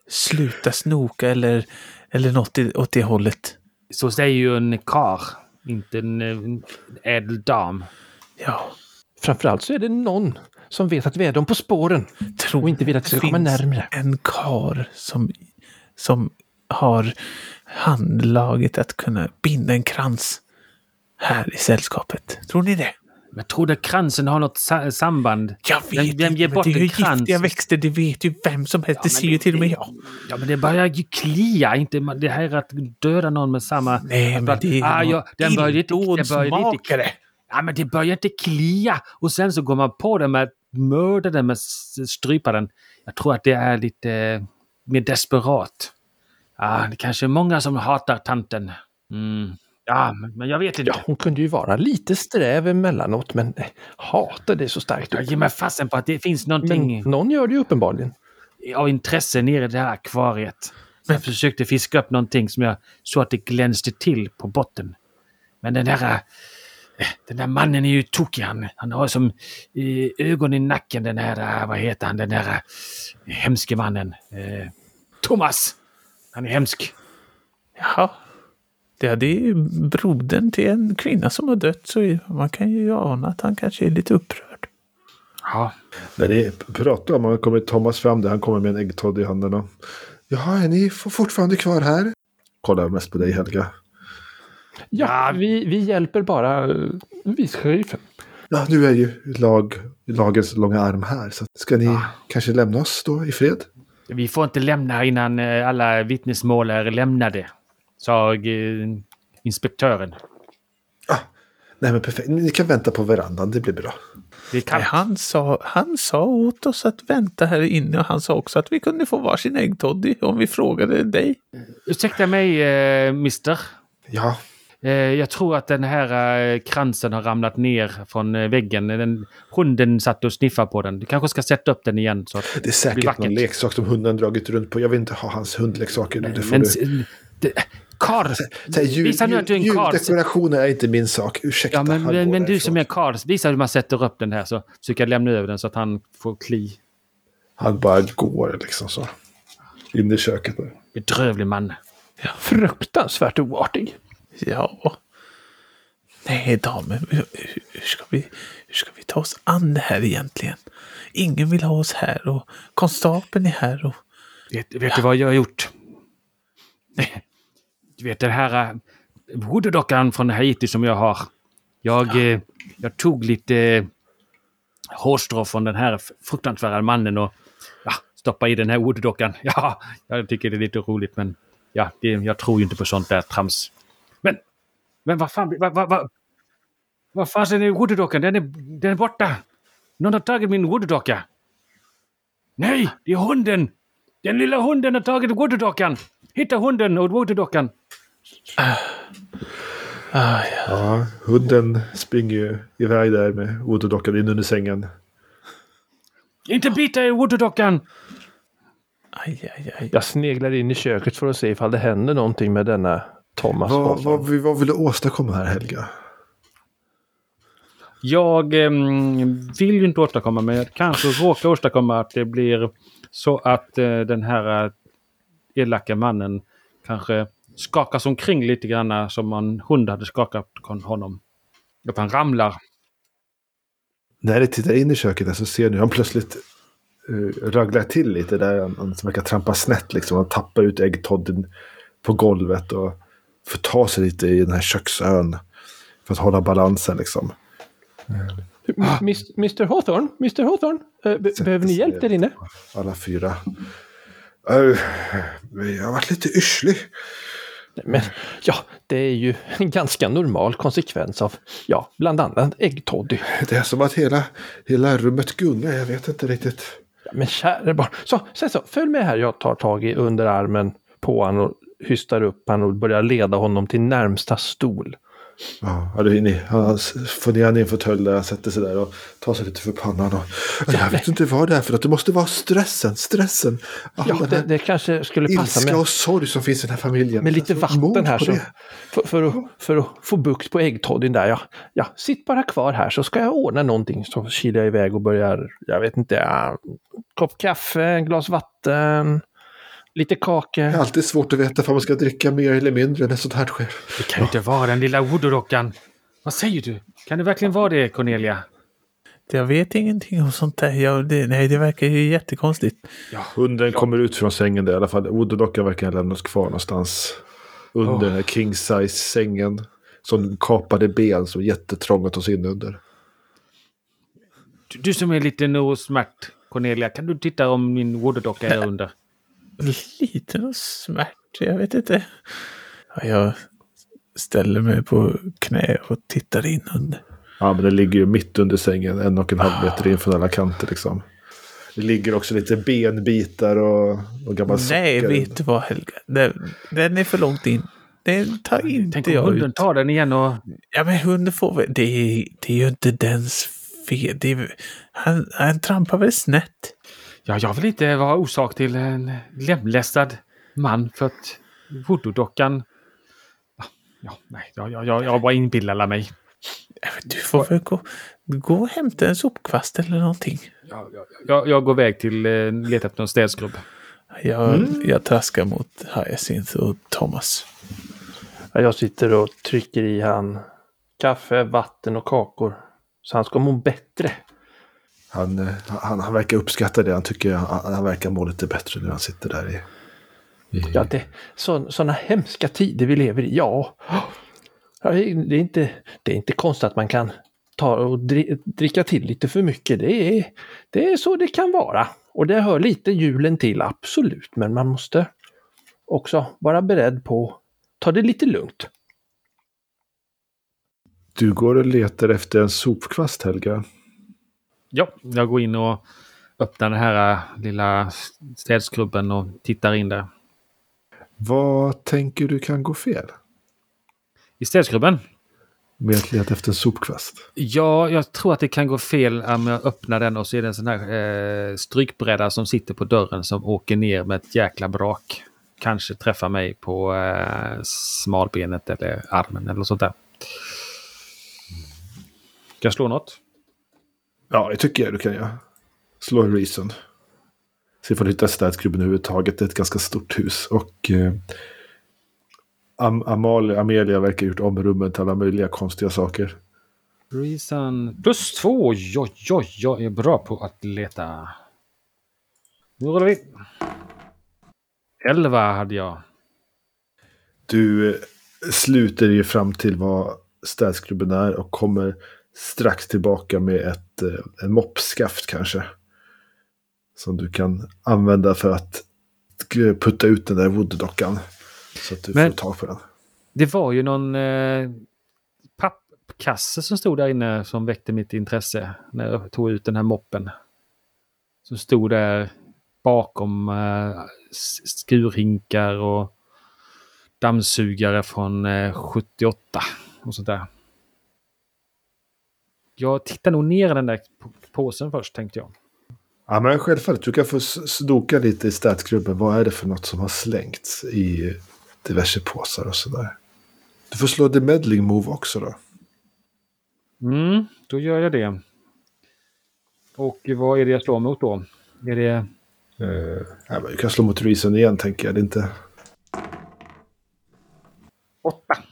sluta snoka eller, eller något åt det hållet. Så säger ju en kar, inte en, en ädel dam. Ja. Framförallt så är det någon som vet att vi är dem på spåren. Tror och inte vill att vi ska komma närmre. en kar som, som har handlaget att kunna binda en krans här i sällskapet. Tror ni det? Jag trodde kransen har något sa samband. Jag vet vem, vem ger bort det är ju giftiga växter, det vet ju vem som helst. Ja, det ser ju till och med jag. Ja, men det börjar ju klia. Inte, det här att döda någon med samma... Nej, men det är ah, ja, den börjar börjar lite, Ja, men det börjar inte klia och sen så går man på den med att mörda den med strypa den. Jag tror att det är lite eh, mer desperat. Ja, det kanske är många som hatar tanten. Mm. Ja, men- jag vet inte. Ja, hon kunde ju vara lite sträv emellanåt, men eh, hata det så starkt. Jag ger mig fasen på att det finns någonting Men någon gör det ju uppenbarligen. av intresse nere i det här akvariet. Jag försökte fiska upp någonting som jag såg att det glänste till på botten. Men den där, eh, den där mannen är ju tokig. Han, han har som eh, ögon i nacken den här, vad heter han, den där hemske mannen. Thomas! Han är hemsk. Jaha. Ja, det är ju brodern till en kvinna som har dött så man kan ju ana att han kanske är lite upprörd. Ja. När ni pratar om honom kommer Thomas fram där. Han kommer med en äggtodd i handen. Och, Jaha, är ni for- fortfarande kvar här? Kollar mest på dig Helga. Ja, Ja. vi, vi hjälper bara uh, vice-sheriffen. Ja, nu är ju lag, lagens långa arm här. Så ska ni kanske lämna oss då i fred? Vi får inte lämna innan eh, alla vittnesmål är lämnade, sa eh, inspektören. Nej, men perfekt. Ni kan vänta på verandan. Det blir bra. Det är Nej, han, sa, han sa åt oss att vänta här inne och han sa också att vi kunde få varsin äggtoddy om vi frågade dig. Ursäkta mig, eh, mister. Ja, Eh, jag tror att den här eh, kransen har ramlat ner från väggen. Den, hunden satt och sniffade på den. Du kanske ska sätta upp den igen. Så att det är säkert vackert. någon leksak som hunden dragit runt på. Jag vill inte ha hans hundleksaker nu. Det får Men... du... det- Karl! Så här, jul, Visa nu att du är en karl. Juldekorationer är inte min sak. Ursäkta. Ja, men, men, men du som är Karl, visa hur man sätter upp den här så försöker jag lämna över den så att han får kli. Han bara går liksom så. In i köket. Där. Bedrövlig man. Fruktansvärt oartig. Ja. Nej, damen. Hur, hur, ska vi, hur ska vi ta oss an det här egentligen? Ingen vill ha oss här och konstapeln är här och... Vet, vet du vad jag har gjort? Du vet den här voodoo-dockan från Haiti som jag har. Jag, eh, jag tog lite eh, hårstrå från den här fruktansvärda mannen och ja, stoppade i den här voodoo-dockan. Ja, jag tycker det är lite roligt men ja, det, jag tror ju inte på sånt där trams. Men, men vad fan, vad, vad, vad, vad fan är voodoo-dockan? Den är, den är borta! Någon har tagit min voodoo-docka. Nej, det är hunden! Den lilla hunden har tagit voodoo-dockan! Hitta hunden och voodoo-dockan! Ah, ja. Ja, hunden springer ju iväg där med voodoo-dockan in under sängen. Inte bita i voodoo-dockan! Aj, aj, aj. Jag sneglar in i köket för att se ifall det händer någonting med denna Thomas Vad, vad, vad vill du åstadkomma här Helga? Jag ehm, vill ju inte åstadkomma men jag kanske råkar åstadkomma att det blir så att eh, den här eh, elaka mannen kanske skakas omkring lite grann som en hund hade skakat honom. Att han ramlar. När ni tittar in i köket där så ser ni hur han plötsligt uh, raglar till lite där. Han, han verkar trampa snett liksom. Han tappar ut äggtodden på golvet och får ta sig lite i den här köksön. För att hålla balansen liksom. Mis- Mr Hawthorne? Mr Hawthorne? Eh, be- behöver ni hjälp där inne? Alla fyra. Uh, jag har varit lite yrslig. Men ja, det är ju en ganska normal konsekvens av, ja, bland annat äggtoddy. Det är som att hela, hela rummet gungar. Jag vet inte riktigt. Ja, men käre barn. Så, så, så, följ med här. Jag tar tag i underarmen på honom och hystar upp honom och börjar leda honom till närmsta stol. Ja, det. Han får ner han i en fåtölj där han sätter sig där och tar sig lite för pannan. Och, jag vet inte vad det är för att det måste vara stressen. Stressen. All Ja, det, det kanske skulle passa ilska med, och sorg som finns i den här familjen. med lite vatten här så, för, för, att, för att få bukt på äggtoddyn där. Ja, ja, sitt bara kvar här så ska jag ordna någonting. Så kilar jag iväg och börjar, jag vet inte, ja, kopp kaffe, en glas vatten, lite Det är alltid svårt att veta om man ska dricka mer eller mindre när sånt här sker. Det kan ju inte vara den lilla voodoo-dockan. Vad säger du? Kan det verkligen vara det, Cornelia? Jag vet ingenting om sånt där. Jag, det, nej, det verkar ju jättekonstigt. Hunden kommer ut från sängen där i alla fall. Voodoo-dockan verkar ha lämnats kvar någonstans. Under Åh. den här king size sängen. Som kapade ben som jättetrångt att ta sig in under. Du, du som är lite nosmärt, Cornelia, kan du titta om min voodoo-docka är under? Liten och smärt. Jag vet inte. Ja, jag ställer mig på knä och tittar in under. Ja, men det ligger ju mitt under sängen, en och en halv meter in från alla kanter liksom. Det ligger också lite benbitar och, och gammal Nej, socker. vet du vad Helga? Den, den är för långt in. Den tar inte Tänk om jag hunden ut. tar den igen och... Ja, men hunden får väl... Det är, det är ju inte dens fel. Det är, han, han trampar väl snett. Ja, jag vill inte vara orsak till en lemlästad man för att voodoo-dockan... Ja, nej, jag, jag, jag, jag bara inbillar mig. Du får väl gå, gå och hämta en sopkvast eller någonting. Jag, jag, jag, jag går iväg till eh, leta efter en städskrubb. Jag, jag traskar mot Hyacinth och Thomas. Ja, Jag sitter och trycker i han kaffe, vatten och kakor. Så han ska må bättre. Han, eh, han, han verkar uppskatta det. Han tycker han, han verkar må lite bättre när han sitter där i... i Ja, det sådana hemska tider vi lever i. Ja, det är inte, det är inte konstigt att man kan ta och dri, dricka till lite för mycket. Det är, det är så det kan vara. Och det hör lite julen till, absolut. Men man måste också vara beredd på att ta det lite lugnt. Du går och letar efter en sopkvast, Helga. Ja, jag går in och öppnar den här eh, lilla städskrubben och tittar in där. Vad tänker du kan gå fel I städskrubben? med att leta efter en sopkvast? Ja, jag tror att det kan gå fel om jag öppnar den och så är det en sån här eh, strykbräda som sitter på dörren som åker ner med ett jäkla brak. Kanske träffar mig på eh, smalbenet eller armen eller sånt där. Ska jag slå något? Ja, det tycker jag du kan göra. Slå en reason. Se ifall du hittar städskrubben överhuvudtaget. Det är ett ganska stort hus. Och eh, Am Amalia, Amelia verkar ha gjort om rummet till alla möjliga konstiga saker. Reason plus två. Oj, oj, jag är bra på att leta. Nu rullar vi. Elva hade jag. Du eh, sluter ju fram till vad städskrubben är och kommer strax tillbaka med ett eh, en moppskaft kanske. Som du kan använda för att putta ut den där voodoo-dockan. Så att du Men- får tag på den. Det var ju någon eh, pappkasse som stod där inne som väckte mitt intresse när jag tog ut den här moppen. Som stod där bakom eh, skurhinkar och dammsugare från eh, 78 och sånt där. Jag tittar nog ner i den där påsen först tänkte jag. Ja, men självfallet. Du kan få snoka lite i städskrubben. Vad är det för något som har slängts i diverse påsar och sådär. Du får slå the meddling move också då. Mm, då gör jag det. Och vad är det jag slår mot då? Är det... Uh, ja, men du kan slå mot reason igen tänker jag. Det är inte... Åtta.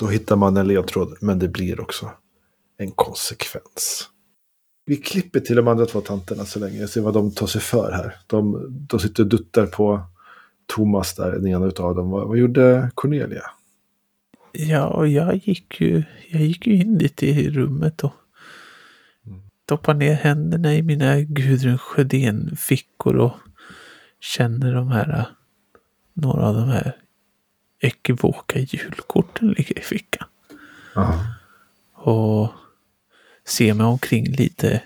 Då hittar man en ledtråd, men det blir också en konsekvens. Vi klipper till de andra två tanterna så länge. Se vad de tar sig för här. De, de sitter och duttar på Thomas där, den ena utav dem. Vad, vad gjorde Cornelia? Ja, och jag gick ju, jag gick ju in lite i rummet och stoppar ner händerna i mina Gudrun Sjödén-fickor och känner de här, några av de här ekivoka julkorten ligger i fickan. Aha. Och ser mig omkring lite.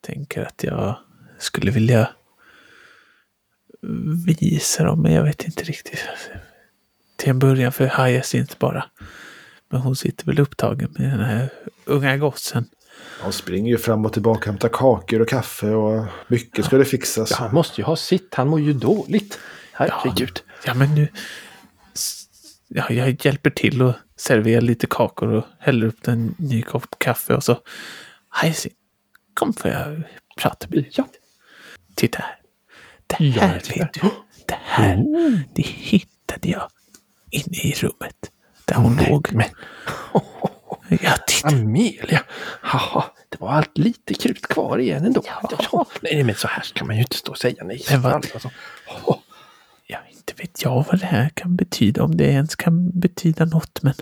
Tänker att jag skulle vilja visa dem, men jag vet inte riktigt. Till en början för Hyacinth bara. Men hon sitter väl upptagen med den här unga gossen. De springer ju fram och tillbaka hämtar kakor och kaffe och mycket ska det fixas. Ja, han måste ju ha sitt, han mår ju dåligt. Herregud. Ja, men nu... Ja, jag hjälper till och serverar lite kakor och häller upp en ny kopp kaffe och så... Hyacinth, kom får jag prata med dig? Ja. Titta här. Det Ja, här titta. vet du. Det här, det hittade jag inne i rummet. Där hon låg. Men Ja, titta. Amelia, haha, det var allt lite krut kvar igen ändå. Ja. Nej, men så här ska man ju inte stå och säga nej. Men vad- Alltså. Ja, inte vet jag vad det här kan betyda. Om det ens kan betyda något. Men,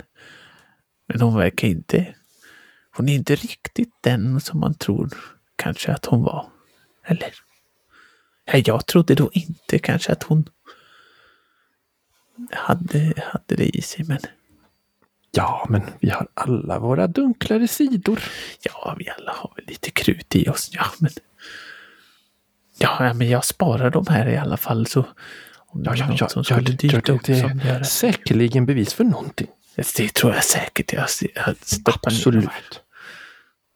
men hon verkar inte... Hon är inte riktigt den som man tror kanske att hon var. Eller? Ja, jag trodde då inte kanske att hon hade, hade det i sig. Men Ja, men vi har alla våra dunklare sidor. Ja, vi alla har väl lite krut i oss. Ja, men... Ja, men jag sparar de här i alla fall så... Om det Ja, är ja, ja, som ja, skulle det, dyka det, är säkerligen bevis för någonting. Det tror jag säkert. Jag, jag stoppar ner Absolut. här.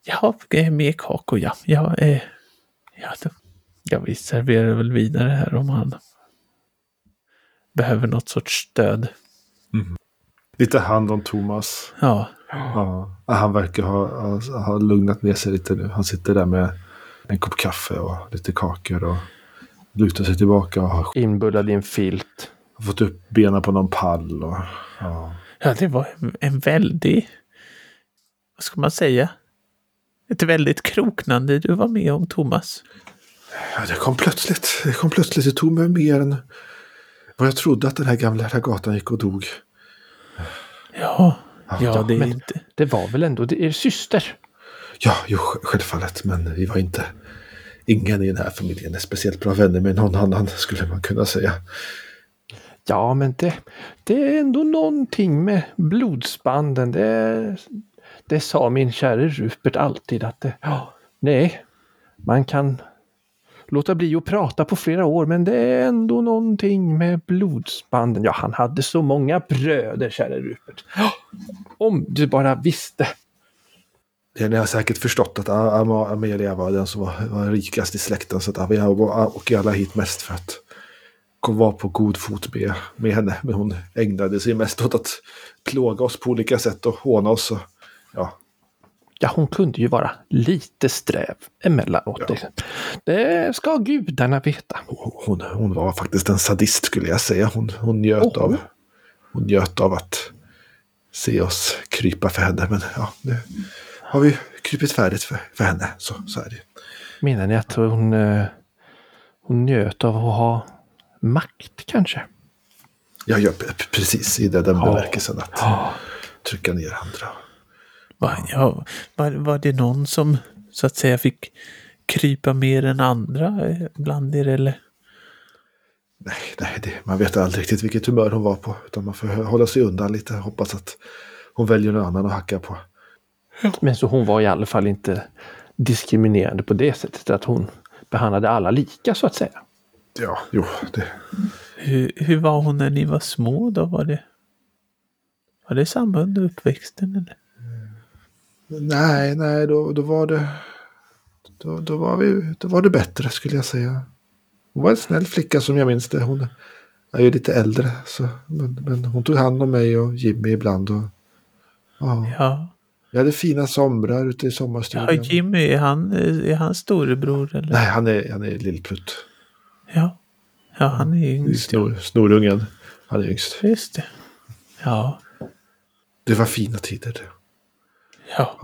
Ja, mer kakor ja. Ja, eh, ja, ja, vi serverar väl vidare här om han behöver något sorts stöd. Lite hand om Thomas. Ja, Ja. Han verkar ha, ha, ha lugnat ner sig lite nu. Han sitter där med en kopp kaffe och lite kakor och lutar sig tillbaka och har Inbullad i en filt. fått upp benen på någon pall. Och, ja. ja, det var en, en väldig, vad ska man säga? Ett väldigt kroknande du var med om, Thomas. Ja, det kom plötsligt. Det kom plötsligt. Det tog mig mer än vad jag trodde att den här gamla här gatan gick och dog. Ja, ja, det är men-. Det var väl ändå er syster? Ja, jo, sj- självfallet. Men vi var inte... Ingen i den här familjen är speciellt bra vänner med någon annan, skulle man kunna säga. Ja, men det, det är ändå någonting med blodsbanden. Det, det sa min käre Rupert alltid att det, ja, nej, man kan låta bli att prata på flera år, men det är ändå någonting med blodsbanden. Ja, han hade så många bröder, käre Rupert. Ja, om du bara visste. Ni har säkert förstått att Amelia var den som var, var rikast i släkten. Så att vi åker alla hit mest för att vara på god fot med, med henne. Men hon ägnade sig mest åt att plåga oss på olika sätt och håna oss. Och, ja, Ja, hon kunde ju vara lite sträv emellanåt. Ja. Det ska gudarna veta. hon, hon var faktiskt en sadist skulle jag säga. Hon, hon, njöt, Oho. av, hon njöt av att se oss krypa för henne. Men ja, nu har vi krypit färdigt för, för henne. Så, så är det. Menar ni att hon, eh, hon njöt av att ha makt kanske? Jag gör precis i det, den Ja. bemärkelsen att Ja. trycka ner andra. Va, ja, var, var det någon som så att säga fick krypa mer än andra eh, bland er eller? Nej, nej det, man vet aldrig riktigt vilket humör hon var på. Utan man får hålla sig undan lite. Hoppas att hon väljer någon annan att hacka på. Men så hon var i alla fall inte diskriminerande på det sättet att hon behandlade alla lika så att säga. Ja, jo, det, Hur, hur var hon när ni var små då? Var det, var det samma under uppväxten eller? nej, nej, då, då var det... Då, då, var vi, då var det bättre skulle jag säga. Hon var en snäll flicka som jag minns det. Hon är ju lite äldre. Så, men, men hon tog hand om mig och Jimmy ibland. Och, ja. Ja, Vi hade fina somrar ute i ja sommarstugan. Jimmy, är han, är han storebror eller? Nej, han är, han är lillplutt. Ja, ja han är yngst. ja. Snor, snorungen. Han är yngst. Just det. Ja, Det var fina tider. det. ja.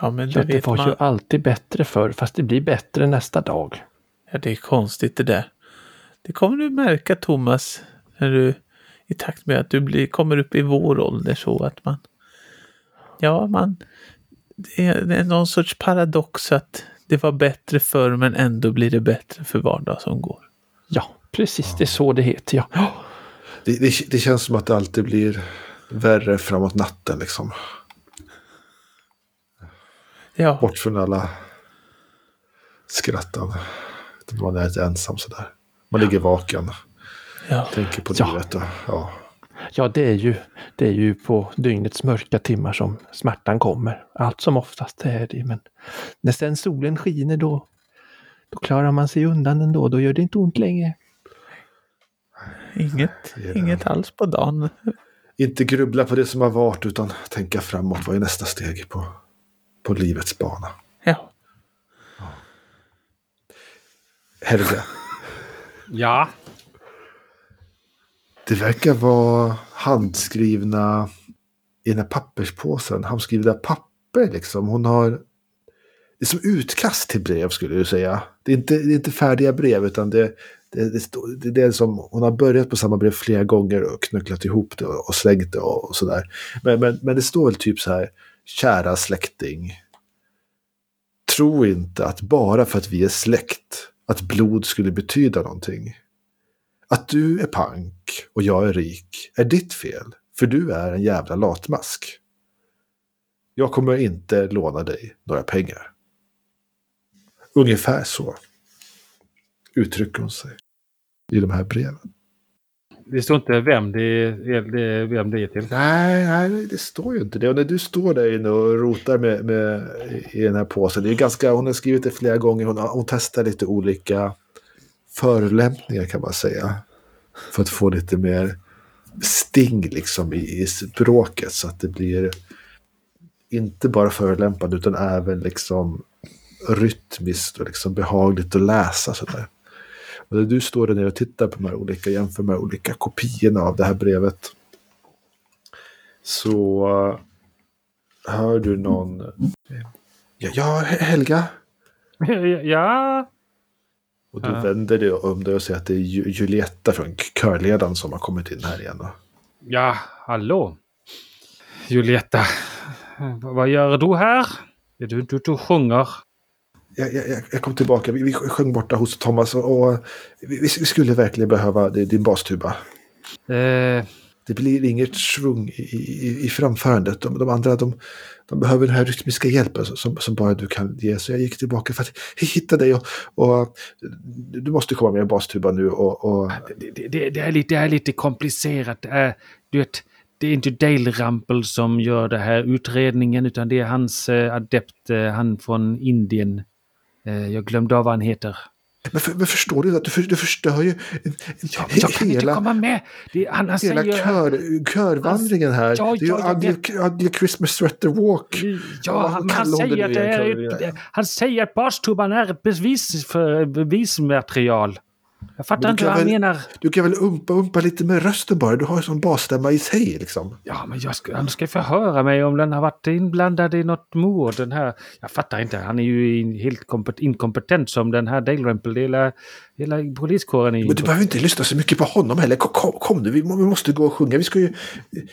Ja, men det Ja, det vet var man. ju alltid bättre förr, fast det blir bättre nästa dag. Ja, det är konstigt det där. Det kommer du märka Thomas, när du i takt med att du blir, kommer upp i vår ålder så att man... Ja, man... Det är, det är någon sorts paradox att det var bättre förr men ändå blir det bättre för var dag som går. Ja, precis. Det är så det heter. Ja. Ja. Det, det, det känns som att det alltid blir värre framåt natten liksom. Ja, Bort från alla skrattan. Man är lite ensam sådär. Man ligger vaken. ja. Tänker på Ja. livet. Och, ja. Ja det, är ju, det är ju på dygnets mörka timmar som smärtan kommer. Allt som oftast är det. Men när sen solen skiner då, då klarar man sig undan ändå. Då gör det inte ont längre. Inget, Ja. inget alls på dagen. Inte grubbla på det som har varit utan tänka framåt. Vad är nästa steg på, på livets bana? Ja, Helga. Ja. Det verkar vara handskrivna i den här papperspåsen. Handskrivna papper liksom. Hon har... Det är som utkast till brev skulle jag säga. Det är inte, det är inte färdiga brev utan det, det, det, står- det är det som... Hon har börjat på samma brev flera gånger och knucklat ihop det och, och slängt det och, och sådär. Men, men, men det står väl typ så här. Kära släkting. Tro inte att bara för att vi är släkt att blod skulle betyda någonting. Att du är pank och jag är rik är ditt fel. För du är en jävla latmask. Jag kommer inte låna dig några pengar. Ungefär så uttrycker hon sig i de här breven. Det står inte vem det är, vem det är till. Nej, nej, det står ju inte det. Och när du står där inne och rotar med, med, i den här påsen. Det är ganska, hon har skrivit det flera gånger. Hon, hon testar lite olika förolämpningar kan man säga. För att få lite mer sting liksom i, i språket. Så att det blir inte bara förolämpande utan även liksom rytmiskt och liksom behagligt att läsa. Sådär. Och när du står där nere och tittar på de här olika, jämför med olika kopiorna av det här brevet. Så eh, hör du någon... Ja, ja Helga? Ja, och du Ja. vänder dig om dig och säger att det är Ju- Julietta från körledaren som har kommit in här igen. Då. ja, hallå. Julietta, vad gör du här? Är du ute och sjunger? Jag, jag, jag- kom tillbaka, vi, vi sjöng borta hos Thomas och, och vi, vi skulle verkligen behöva din din bastuba. Eh, det blir inget svung i, i, i framförandet. De, de andra de, de behöver den här rytmiska hjälpen som, som bara du kan ge. Så jag gick tillbaka för att hitta dig och, och du måste komma med en bastuba nu. Och, och, det, det, det, är lite, det är lite komplicerat. Det är, du vet, det är inte Dale Rampel som gör den här utredningen utan det är hans eh, adept, eh, han från Indien. Eh, jag glömde av vad han heter men, för, men förstår du att du, för, du förstör ju Ja, jag kan inte hela, komma med! Det, han, han hela säger... kör, körvandringen här. Ja, det är ju ja, jag ugly, ugly Christmas sweater walk. Ja, han, han, det säger det Karolina? han säger att bastuban är bevis för, bevismaterial. Jag fattar inte vad han väl- menar. Du kan väl umpa, umpa lite med rösten bara. Du har ju sån basstämma i sig liksom. Ja, men jag ska, han ska förhöra mig om den har varit inblandad i något mord. Den här. Jag fattar inte. Han är ju helt kompet- inkompetent som den här Dale Rampel. Hela, hela poliskåren är ju Men du behöver inte lyssna så mycket på honom heller. Kom, kom, nu, vi, vi måste gå och sjunga. Vi ska ju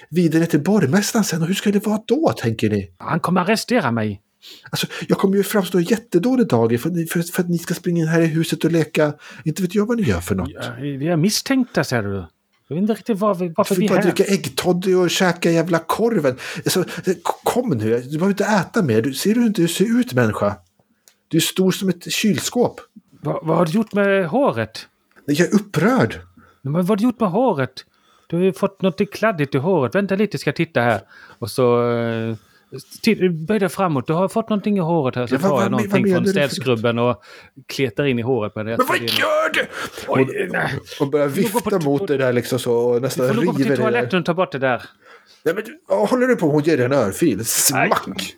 vidare till borgmästaren sen. Och hur ska det vara då, tänker ni? Han kommer arrestera mig. Alltså, jag kommer ju framstå jättedålig dag för, för, för att ni ska springa in här i huset och leka. Inte vet jag vad ni gör för något. Ja, Vi är misstänkta, säger du. Jag vet inte riktigt var vi, varför vi är bara här. dricka äggtoddy och käka jävla korven? Alltså, kom nu, du behöver inte äta mer. Du, ser du inte hur du ser ut människa? Du är stor som ett kylskåp. Vad, vad har du gjort med håret? Jag är upprörd. Men vad har du gjort med håret? Du har ju fått något kladdigt i håret. Vänta lite, ska jag titta här. Och så... eh, Böj dig framåt. Du har fått någonting i håret här. Så Ja, vad- tar jag vad- vad någonting från du städskrubben och kletar in i håret med det. Men vad Det gör du? Oj, nej. Och börjar får gå vifta på- mot det där liksom så och Du nästan får nog gå river till det där. toaletten och ta bort det där. Nej, men du, håller du på? Hon ger dig en örfil. Smack!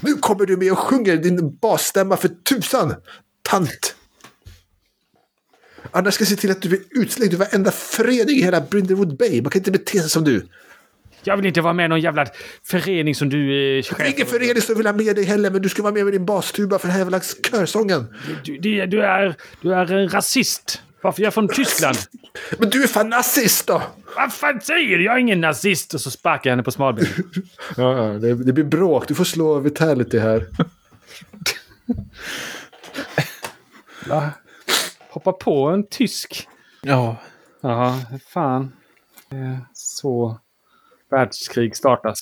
Nu kommer du med och sjunger din basstämma för tusan! Tant! Annars ska jag se till att du blir utslängd ur varenda förening i hela Brindlewood Bay. Man kan inte bete sig som du. Jag vill inte vara med i någon jävla förening som du är Det chef är ingen för. förening som vill ha med dig heller, men du ska vara med med din bastuba för den här jävla körsången. Du, du, du, är, du är en rasist. Varför jag är från Tyskland? Men du är fan nazist då! Vad fan säger du? Jag är ingen nazist! Och så sparkar jag henne på smalbenet. Ja, ja, det, det blir bråk. Du får slå Vitality här. Va? Hoppa på en tysk. Ja, Jaha, fan. Eh, Så världskrig startas.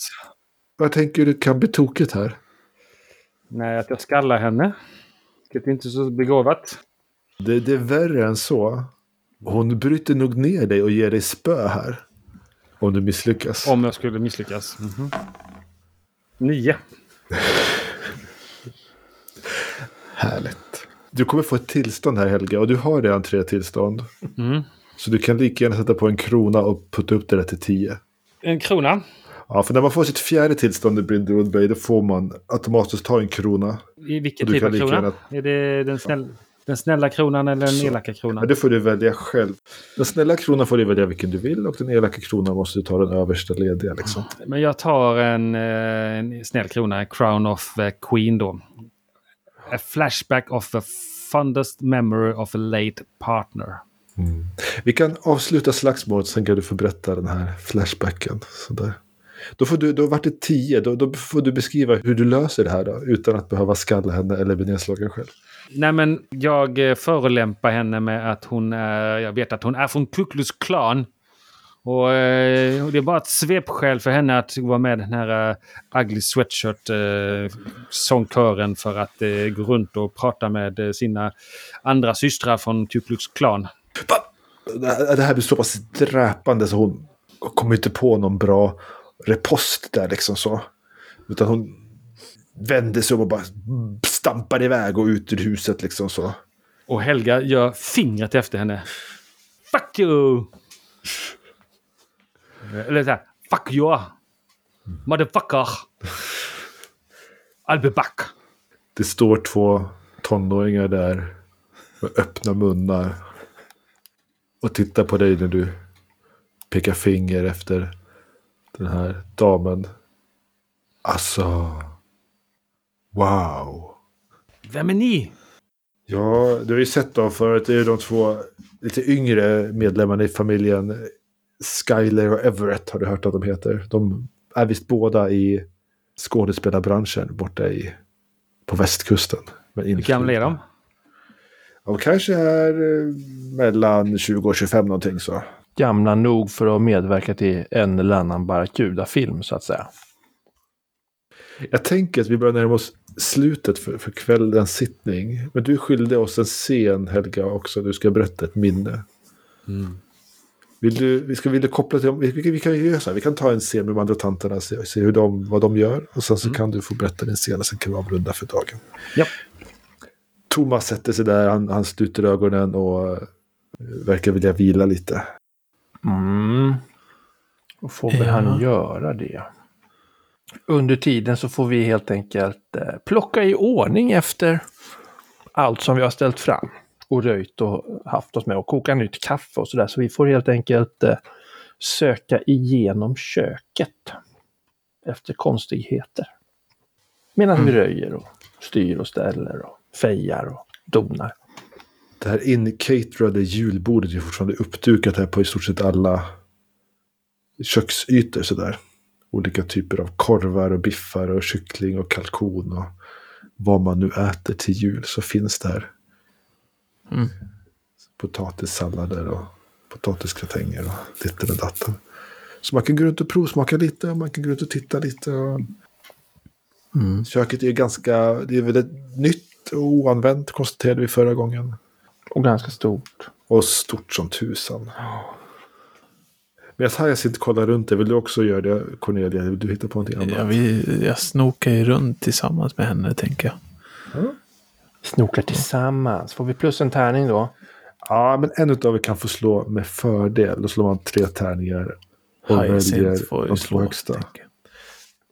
Vad tänker du kan bli tokigt här? Nej, att jag skallar henne. Inte är så begåvat. Det, det är värre än så. Hon bryter nog ner dig och ger dig spö här. Om du misslyckas. Om jag skulle misslyckas. Mhm. Nio. Härligt. Du kommer få ett tillstånd här Helga och du har redan tre tillstånd. Mm. Så du kan lika gärna sätta på en krona och putta upp det där till tio. En krona. Ja, för när man får sitt fjärde tillstånd i Brindlewood Bay då får man automatiskt ta en krona. I vilken typ av krona? gärna- Är det den, snäll, den snälla kronan eller den Så. elaka kronan? Men det får du välja själv. Den snälla kronan får du välja vilken du vill och den elaka kronan måste du ta den översta lediga. Liksom. Men jag tar en, eh, en snäll krona, Crown of Queen då. A flashback of a fondest memory of a late partner. Mm. Vi kan avsluta slagsmålet, sen kan du få berätta den här flashbacken. Sådär. Då, får du, då vart det tio, då, då får du beskriva hur du löser det här då, utan att behöva skalla henne eller bli nedslagen själv. Nej men jag eh, förolämpar henne med att hon är, jag vet att hon är från Kuklus Klan. Och, eh, och det är bara ett svepskäl för henne att vara med i den här uh, Ugly Sweatshirt uh, sångkören för att uh, gå runt och prata med uh, sina andra systrar från Ku Klux Klan. Det här blir så pass dräpande så hon kommer inte på någon bra repost där liksom så. Utan hon vänder sig om och bara stampar iväg och ut ur huset liksom så. Och Helga gör fingret efter henne. Fuck you! Eller så här. Fuck you! Motherfucker! I'll be back! Det står två tonåringar där med öppna munnar. Och tittar på dig när du pekar finger efter den här damen. Alltså. Wow. Vem är ni? Ja, du har ju sett dem förut. Det är de två lite yngre medlemmarna i familjen. Skyler och Everett har du hört att de heter. De är visst båda i skådespelarbranschen borta i, på västkusten. Hur gamla är de? De kanske är eh, mellan 20 och 25 någonting så. Gamla nog för att medverka till en eller annan Barracuda-film så att säga. Jag tänker att vi börjar närma oss slutet för, för kvällens sittning. Men du skyldig oss en scen Helga också. Du ska berätta ett minne. Mm. Vill du, vi ska, vill du koppla till, vi, vi, vi kan göra så här, vi kan ta en scen med de andra tanterna, se, se hur de, vad de gör. Och sen så Mm. kan du få berätta din scen och sen kan vi avrunda för dagen. Ja. Thomas sätter sig där, han, han sluter ögonen och eh, verkar vilja vila lite. Mm. Då får väl Ja. han göra det. Under tiden så får vi helt enkelt eh, plocka i ordning efter allt som vi har ställt fram och röjt och haft oss med och koka nytt kaffe och sådär. Så vi får helt enkelt eh, söka igenom köket efter konstigheter. Medan vi röjer och styr och ställer och fejar och donar. Det här incaterade julbordet är fortfarande uppdukat här på i stort sett alla köksytor sådär. Olika typer av korvar och biffar och kyckling och kalkon och vad man nu äter till jul så finns det här. Mm. Potatissallader och potatisgratänger och ditten och datten. Så man kan gå runt och provsmaka lite och man kan gå runt och titta lite. Och... Mm. Köket är ganska, det är väldigt nytt oanvänt konstaterade vi förra gången. Och ganska stort. Och stort som tusan. Medan Hyacinth kollar runt det, vill du också göra det Cornelia? Vill du hitta på någonting annat? Ja, vi, jag snokar ju runt tillsammans med henne, tänker jag. Snokar tillsammans. Får vi plus en tärning då? Ja, men en av er kan få slå med fördel. Då slår man tre tärningar. Och väljer de två högsta. tänker jag.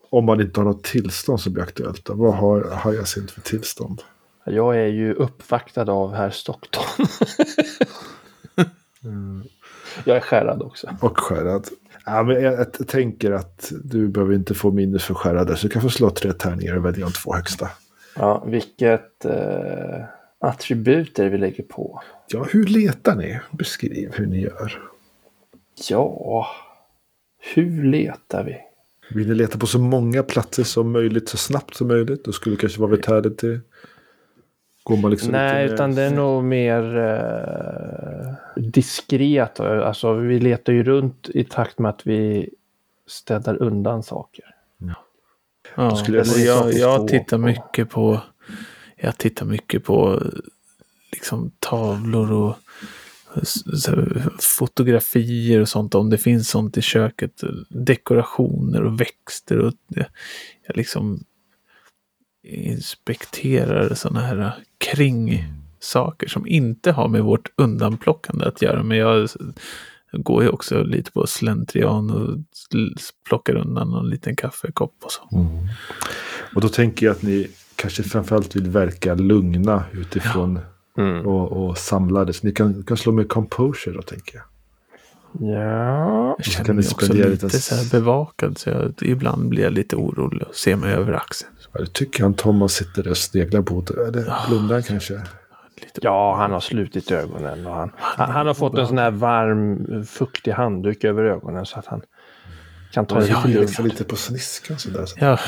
Om man inte har något tillstånd som blir aktuellt. Då. Vad har Hyacinth för tillstånd? Jag är ju uppvaktad av herr Stockton. Jag är skärrad också. Och skärrad. Ja, men jag, jag tänker att du behöver inte få minus för skärrade. Så du kan få slå tre tärningar och välja de två högsta. Ja, vilket eh, attribut är det vi lägger på? Ja, hur letar ni? Beskriv hur ni gör. Ja, hur letar vi? Vill ni leta på så många platser som möjligt så snabbt som möjligt? Då skulle det kanske vara vitality. Går man liksom Nej, utan det är nog mer eh, diskret. Alltså, vi letar ju runt i takt med att vi städar undan saker. Ja, skulle jag jag, jag tittar mycket på jag tittar mycket på liksom tavlor och fotografier och sånt. Om det finns sånt i köket. Dekorationer och växter. Och jag liksom inspekterar sådana här kring saker som inte har med vårt undanplockande att göra. Men jag går ju också lite på slentrian och plockar undan någon liten kaffekopp och så. Och då tänker jag att ni kanske framförallt vill verka lugna utifrån Mm. och, och samlade. Så ni kan, kan slå med composure då tänker jag. Ja, Jag så känner kan mig också lite lite- så här bevakad. Så jag, ibland blir jag lite orolig och ser mig över axeln. Ja, det tycker han Thomas sitter där och sneglar på. Eller blundar han kanske? Lite ja, han har slutit ögonen. Och han, han, han har fått en sån här varm, fuktig handduk över ögonen så att han kan ta det lite jag lugnt. lite på sniskan sådär. Så. Ja,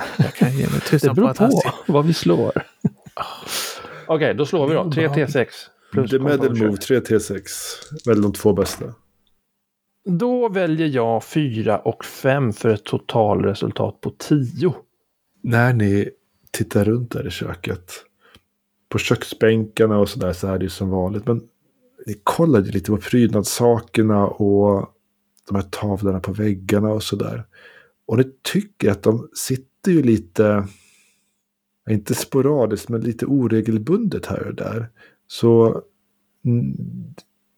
jag kan ge mig Det tusan på beror att han på vad vi slår. Okej, då slår vi då. 3 T6. Plus The medal move 3 T6. Välj de två bästa. Då väljer jag fyra och fem för ett totalresultat på tio. När ni tittar runt där i köket. På köksbänkarna och sådär så är det ju som vanligt. Men ni kollade lite på prydnadssakerna och de här tavlorna på väggarna och sådär. Och ni tycker att de sitter ju lite, inte sporadiskt, men lite oregelbundet här och där. Så mm,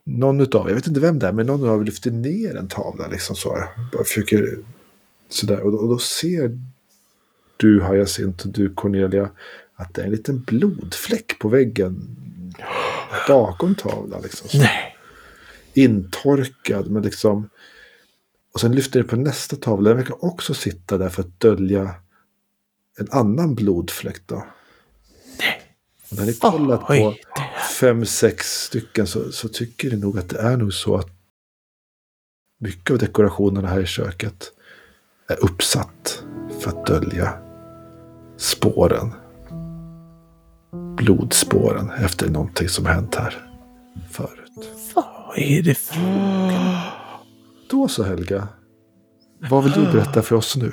någon utav, jag vet inte vem det är, men någon av er lyfter ner en tavla liksom så. Bara försöker sådär. Och då, och då ser du Hyacinth och du Cornelia att det är en liten blodfläck på väggen bakom tavlan. Liksom. Nej. Intorkad, men liksom... Och sen lyfter det på nästa tavla. Den verkar också sitta där för att dölja en annan blodfläck. Då. Och när ni kollat på fem, sex stycken så, så tycker ni nog att det är nog så att mycket av dekorationerna här i köket är uppsatt för att dölja spåren. Blodspåren efter någonting som hänt här förut. Vad är det frågan? Då så Helga. Vad vill du berätta för oss nu?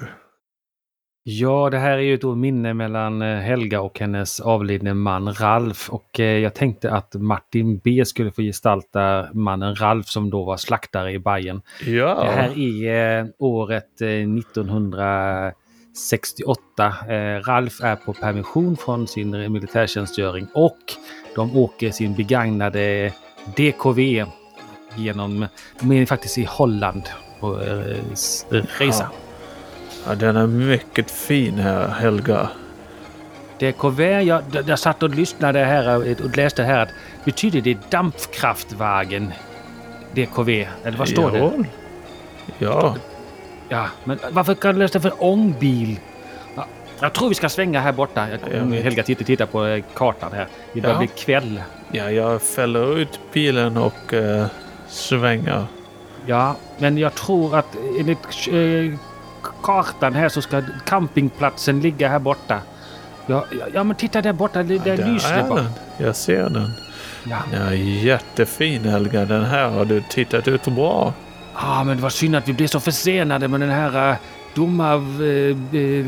Ja, det här är ju ett minne mellan eh, Helga och hennes avlidne man Ralf. Och eh, jag tänkte att Martin B skulle få gestalta mannen Ralf som då var slaktare i Bayern. Ja. Det här är eh, året 1900 68. Eh, Ralf är på permission från sin militärtjänstgöring och de åker sin begagnade DKV genom, men faktiskt i Holland på eh, resa. Ja. ja. den är mycket fin här, Helga. DKV, jag, jag satt och lyssnade här och läste här att betyder det dampkraftvagen? DKV, eller vad står jo. det? Ja. Ja, men varför du läsa för ångbil? Ja, jag tror vi ska svänga här borta. Jag, vet. Helga tittar, tittar på eh, kartan här. Det börjar Ja. bli kväll. ja, jag fäller ut bilen och eh, svänger. Ja, men jag tror att enligt eh, kartan här så ska campingplatsen ligga här borta. Ja, ja, ja men titta där borta. Det, där Där lyser det är bara. den. Jag ser den. Ja. Ja, jättefin Helga. Den här har du tittat ut bra. Ah, men det var synd att vi blev så försenade med den här uh, dumma uh,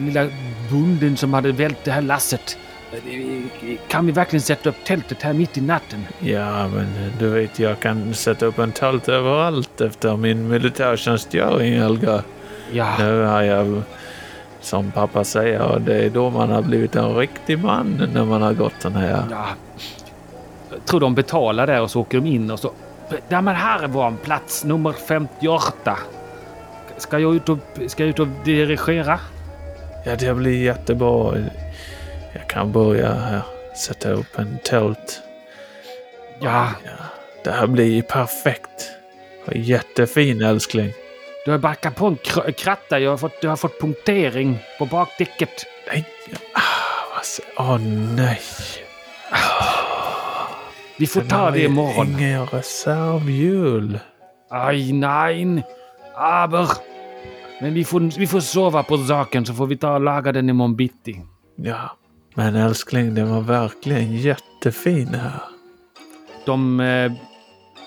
lilla bonden som hade vält det här lasset. Eh, Kan vi verkligen sätta upp tältet här mitt i natten? Ja, men du vet, jag kan sätta upp en tält överallt efter min militärtjänstgöring, Helga. Ja, Nu har jag, som pappa säger, det är då man har blivit en riktig man när man har gått den här. ja. Jag tror de betalar där och så åker de in och så... Ja, men här var en plats nummer 58. Ska jag ut och, ska jag ut och dirigera? Ja, det blir jättebra. Jag kan börja här, sätta upp en tält. Ja, Ja, det här blir perfekt. Jättefin älskling. du har backat på en kr- kratta. Jag har fått, du har fått punktering på bakdäcket. Nej, ah, vad Åh nej. Vi får Den ta det imorgon. Ingen reservhjul. Aj, nej. Aber. Men vi får, vi får sova på saken så får vi ta och laga den imorgon bitti. Ja, men älskling, den var verkligen jättefin här. De eh,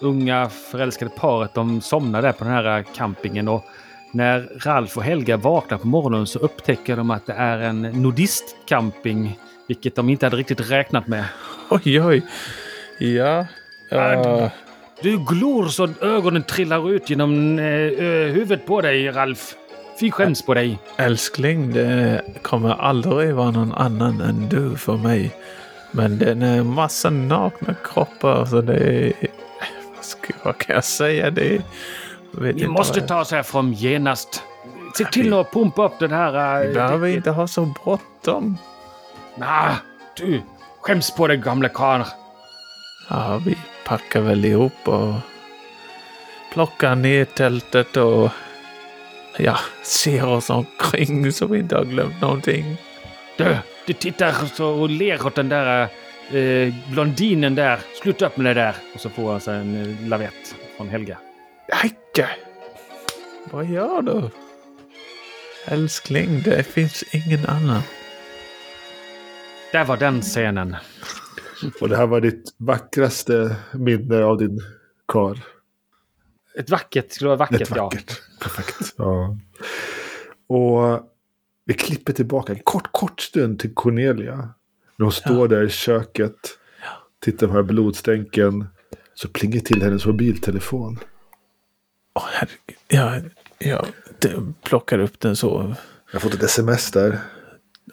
unga förälskade paret de somnar där på den här campingen och när Ralf och Helga vaknar på morgonen så upptäcker de att det är en nudistcamping. Vilket de inte hade riktigt räknat med. Oj, oj. Ja. Uh, Du glor så ögonen trillar ut genom eh, ö- huvudet på dig, Ralf. Fy skäms på dig. älskling, det kommer aldrig vara någon annan än du för mig. Men den är massa nakna kroppar så det är... Vad, ska, vad kan jag säga? Det är... Ni måste ta oss härifrån genast. Se till att pumpa upp den här... Vi Uh, behöver inte ha så bråttom. nah, du, skäms på dig gamle karl. Ja, vi packar väl ihop och plockar ner tältet och ja, ser oss omkring så vi inte har glömt någonting. Du, du tittar så och ler åt den där eh, blondinen där. Sluta upp med det där. Och så får han sig en eh, lavett från Helga. Ajke! Vad gör du? Älskling, det finns ingen annan. Där var den scenen. Och det här var ditt vackraste minne av din kar. Ett vackert skulle vara vackert, Ett vackert. Perfekt. Ja. Och vi klipper tillbaka en kort, kort stund till Cornelia. När hon står där i köket. Tittar på den här blodstänken. Så plingar till hennes mobiltelefon. Åh, herregud. Jag, jag plockar upp den så Jag har fått ett sms där.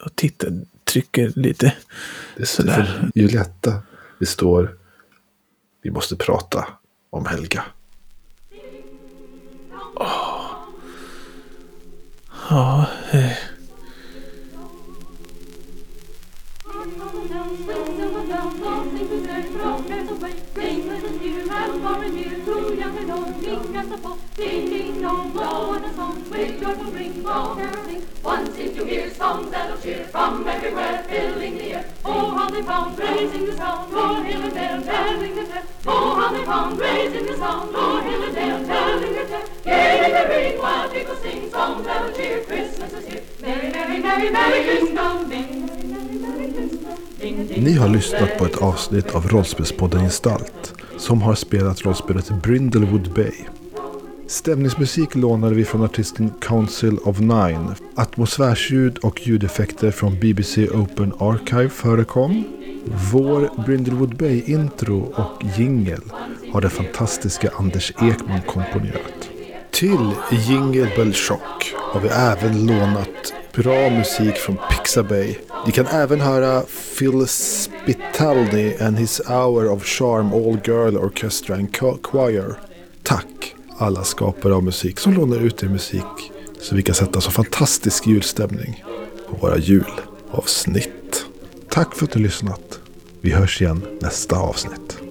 och tittar, trycker lite. Det är Sådär. för Julietta. Det står. Vi måste prata om Helga. Ja, eh, Once if you hear songs that'll cheer from everywhere, filling the air. Oh, how they pound, raising the sound, o'er hill and dale, telling the tale. Oh, how they pound, raising the sound, o'er hill and dale, telling the tale. Gaily they ring while people sing songs that'll cheer. Christmas is here. Merry, merry, merry, merry Christmas. Ding, merry, merry Christmas. Ni har lyssnat på ett avsnitt av Rollspelspodden Gestalt. Som har spelat rollspelet Brindlewood Bay. Stämningsmusik lånade vi från artisten Council of Nine. Atmosfärsljud och ljudeffekter från BBC Open Archive förekom. Vår Brindlewood Bay-intro och jingel har den fantastiska Anders Ekman komponerat. Till Jingle Bell Shock har vi även lånat bra musik från Pixabay. Ni kan även höra Phil Spitalny and his Hour of Charm All Girl Orchestra and Choir. Tack alla skapare av musik som lånar ut er musik så vi kan sätta så fantastisk julstämning på våra julavsnitt. Tack för att du har lyssnat. Vi hörs igen nästa avsnitt.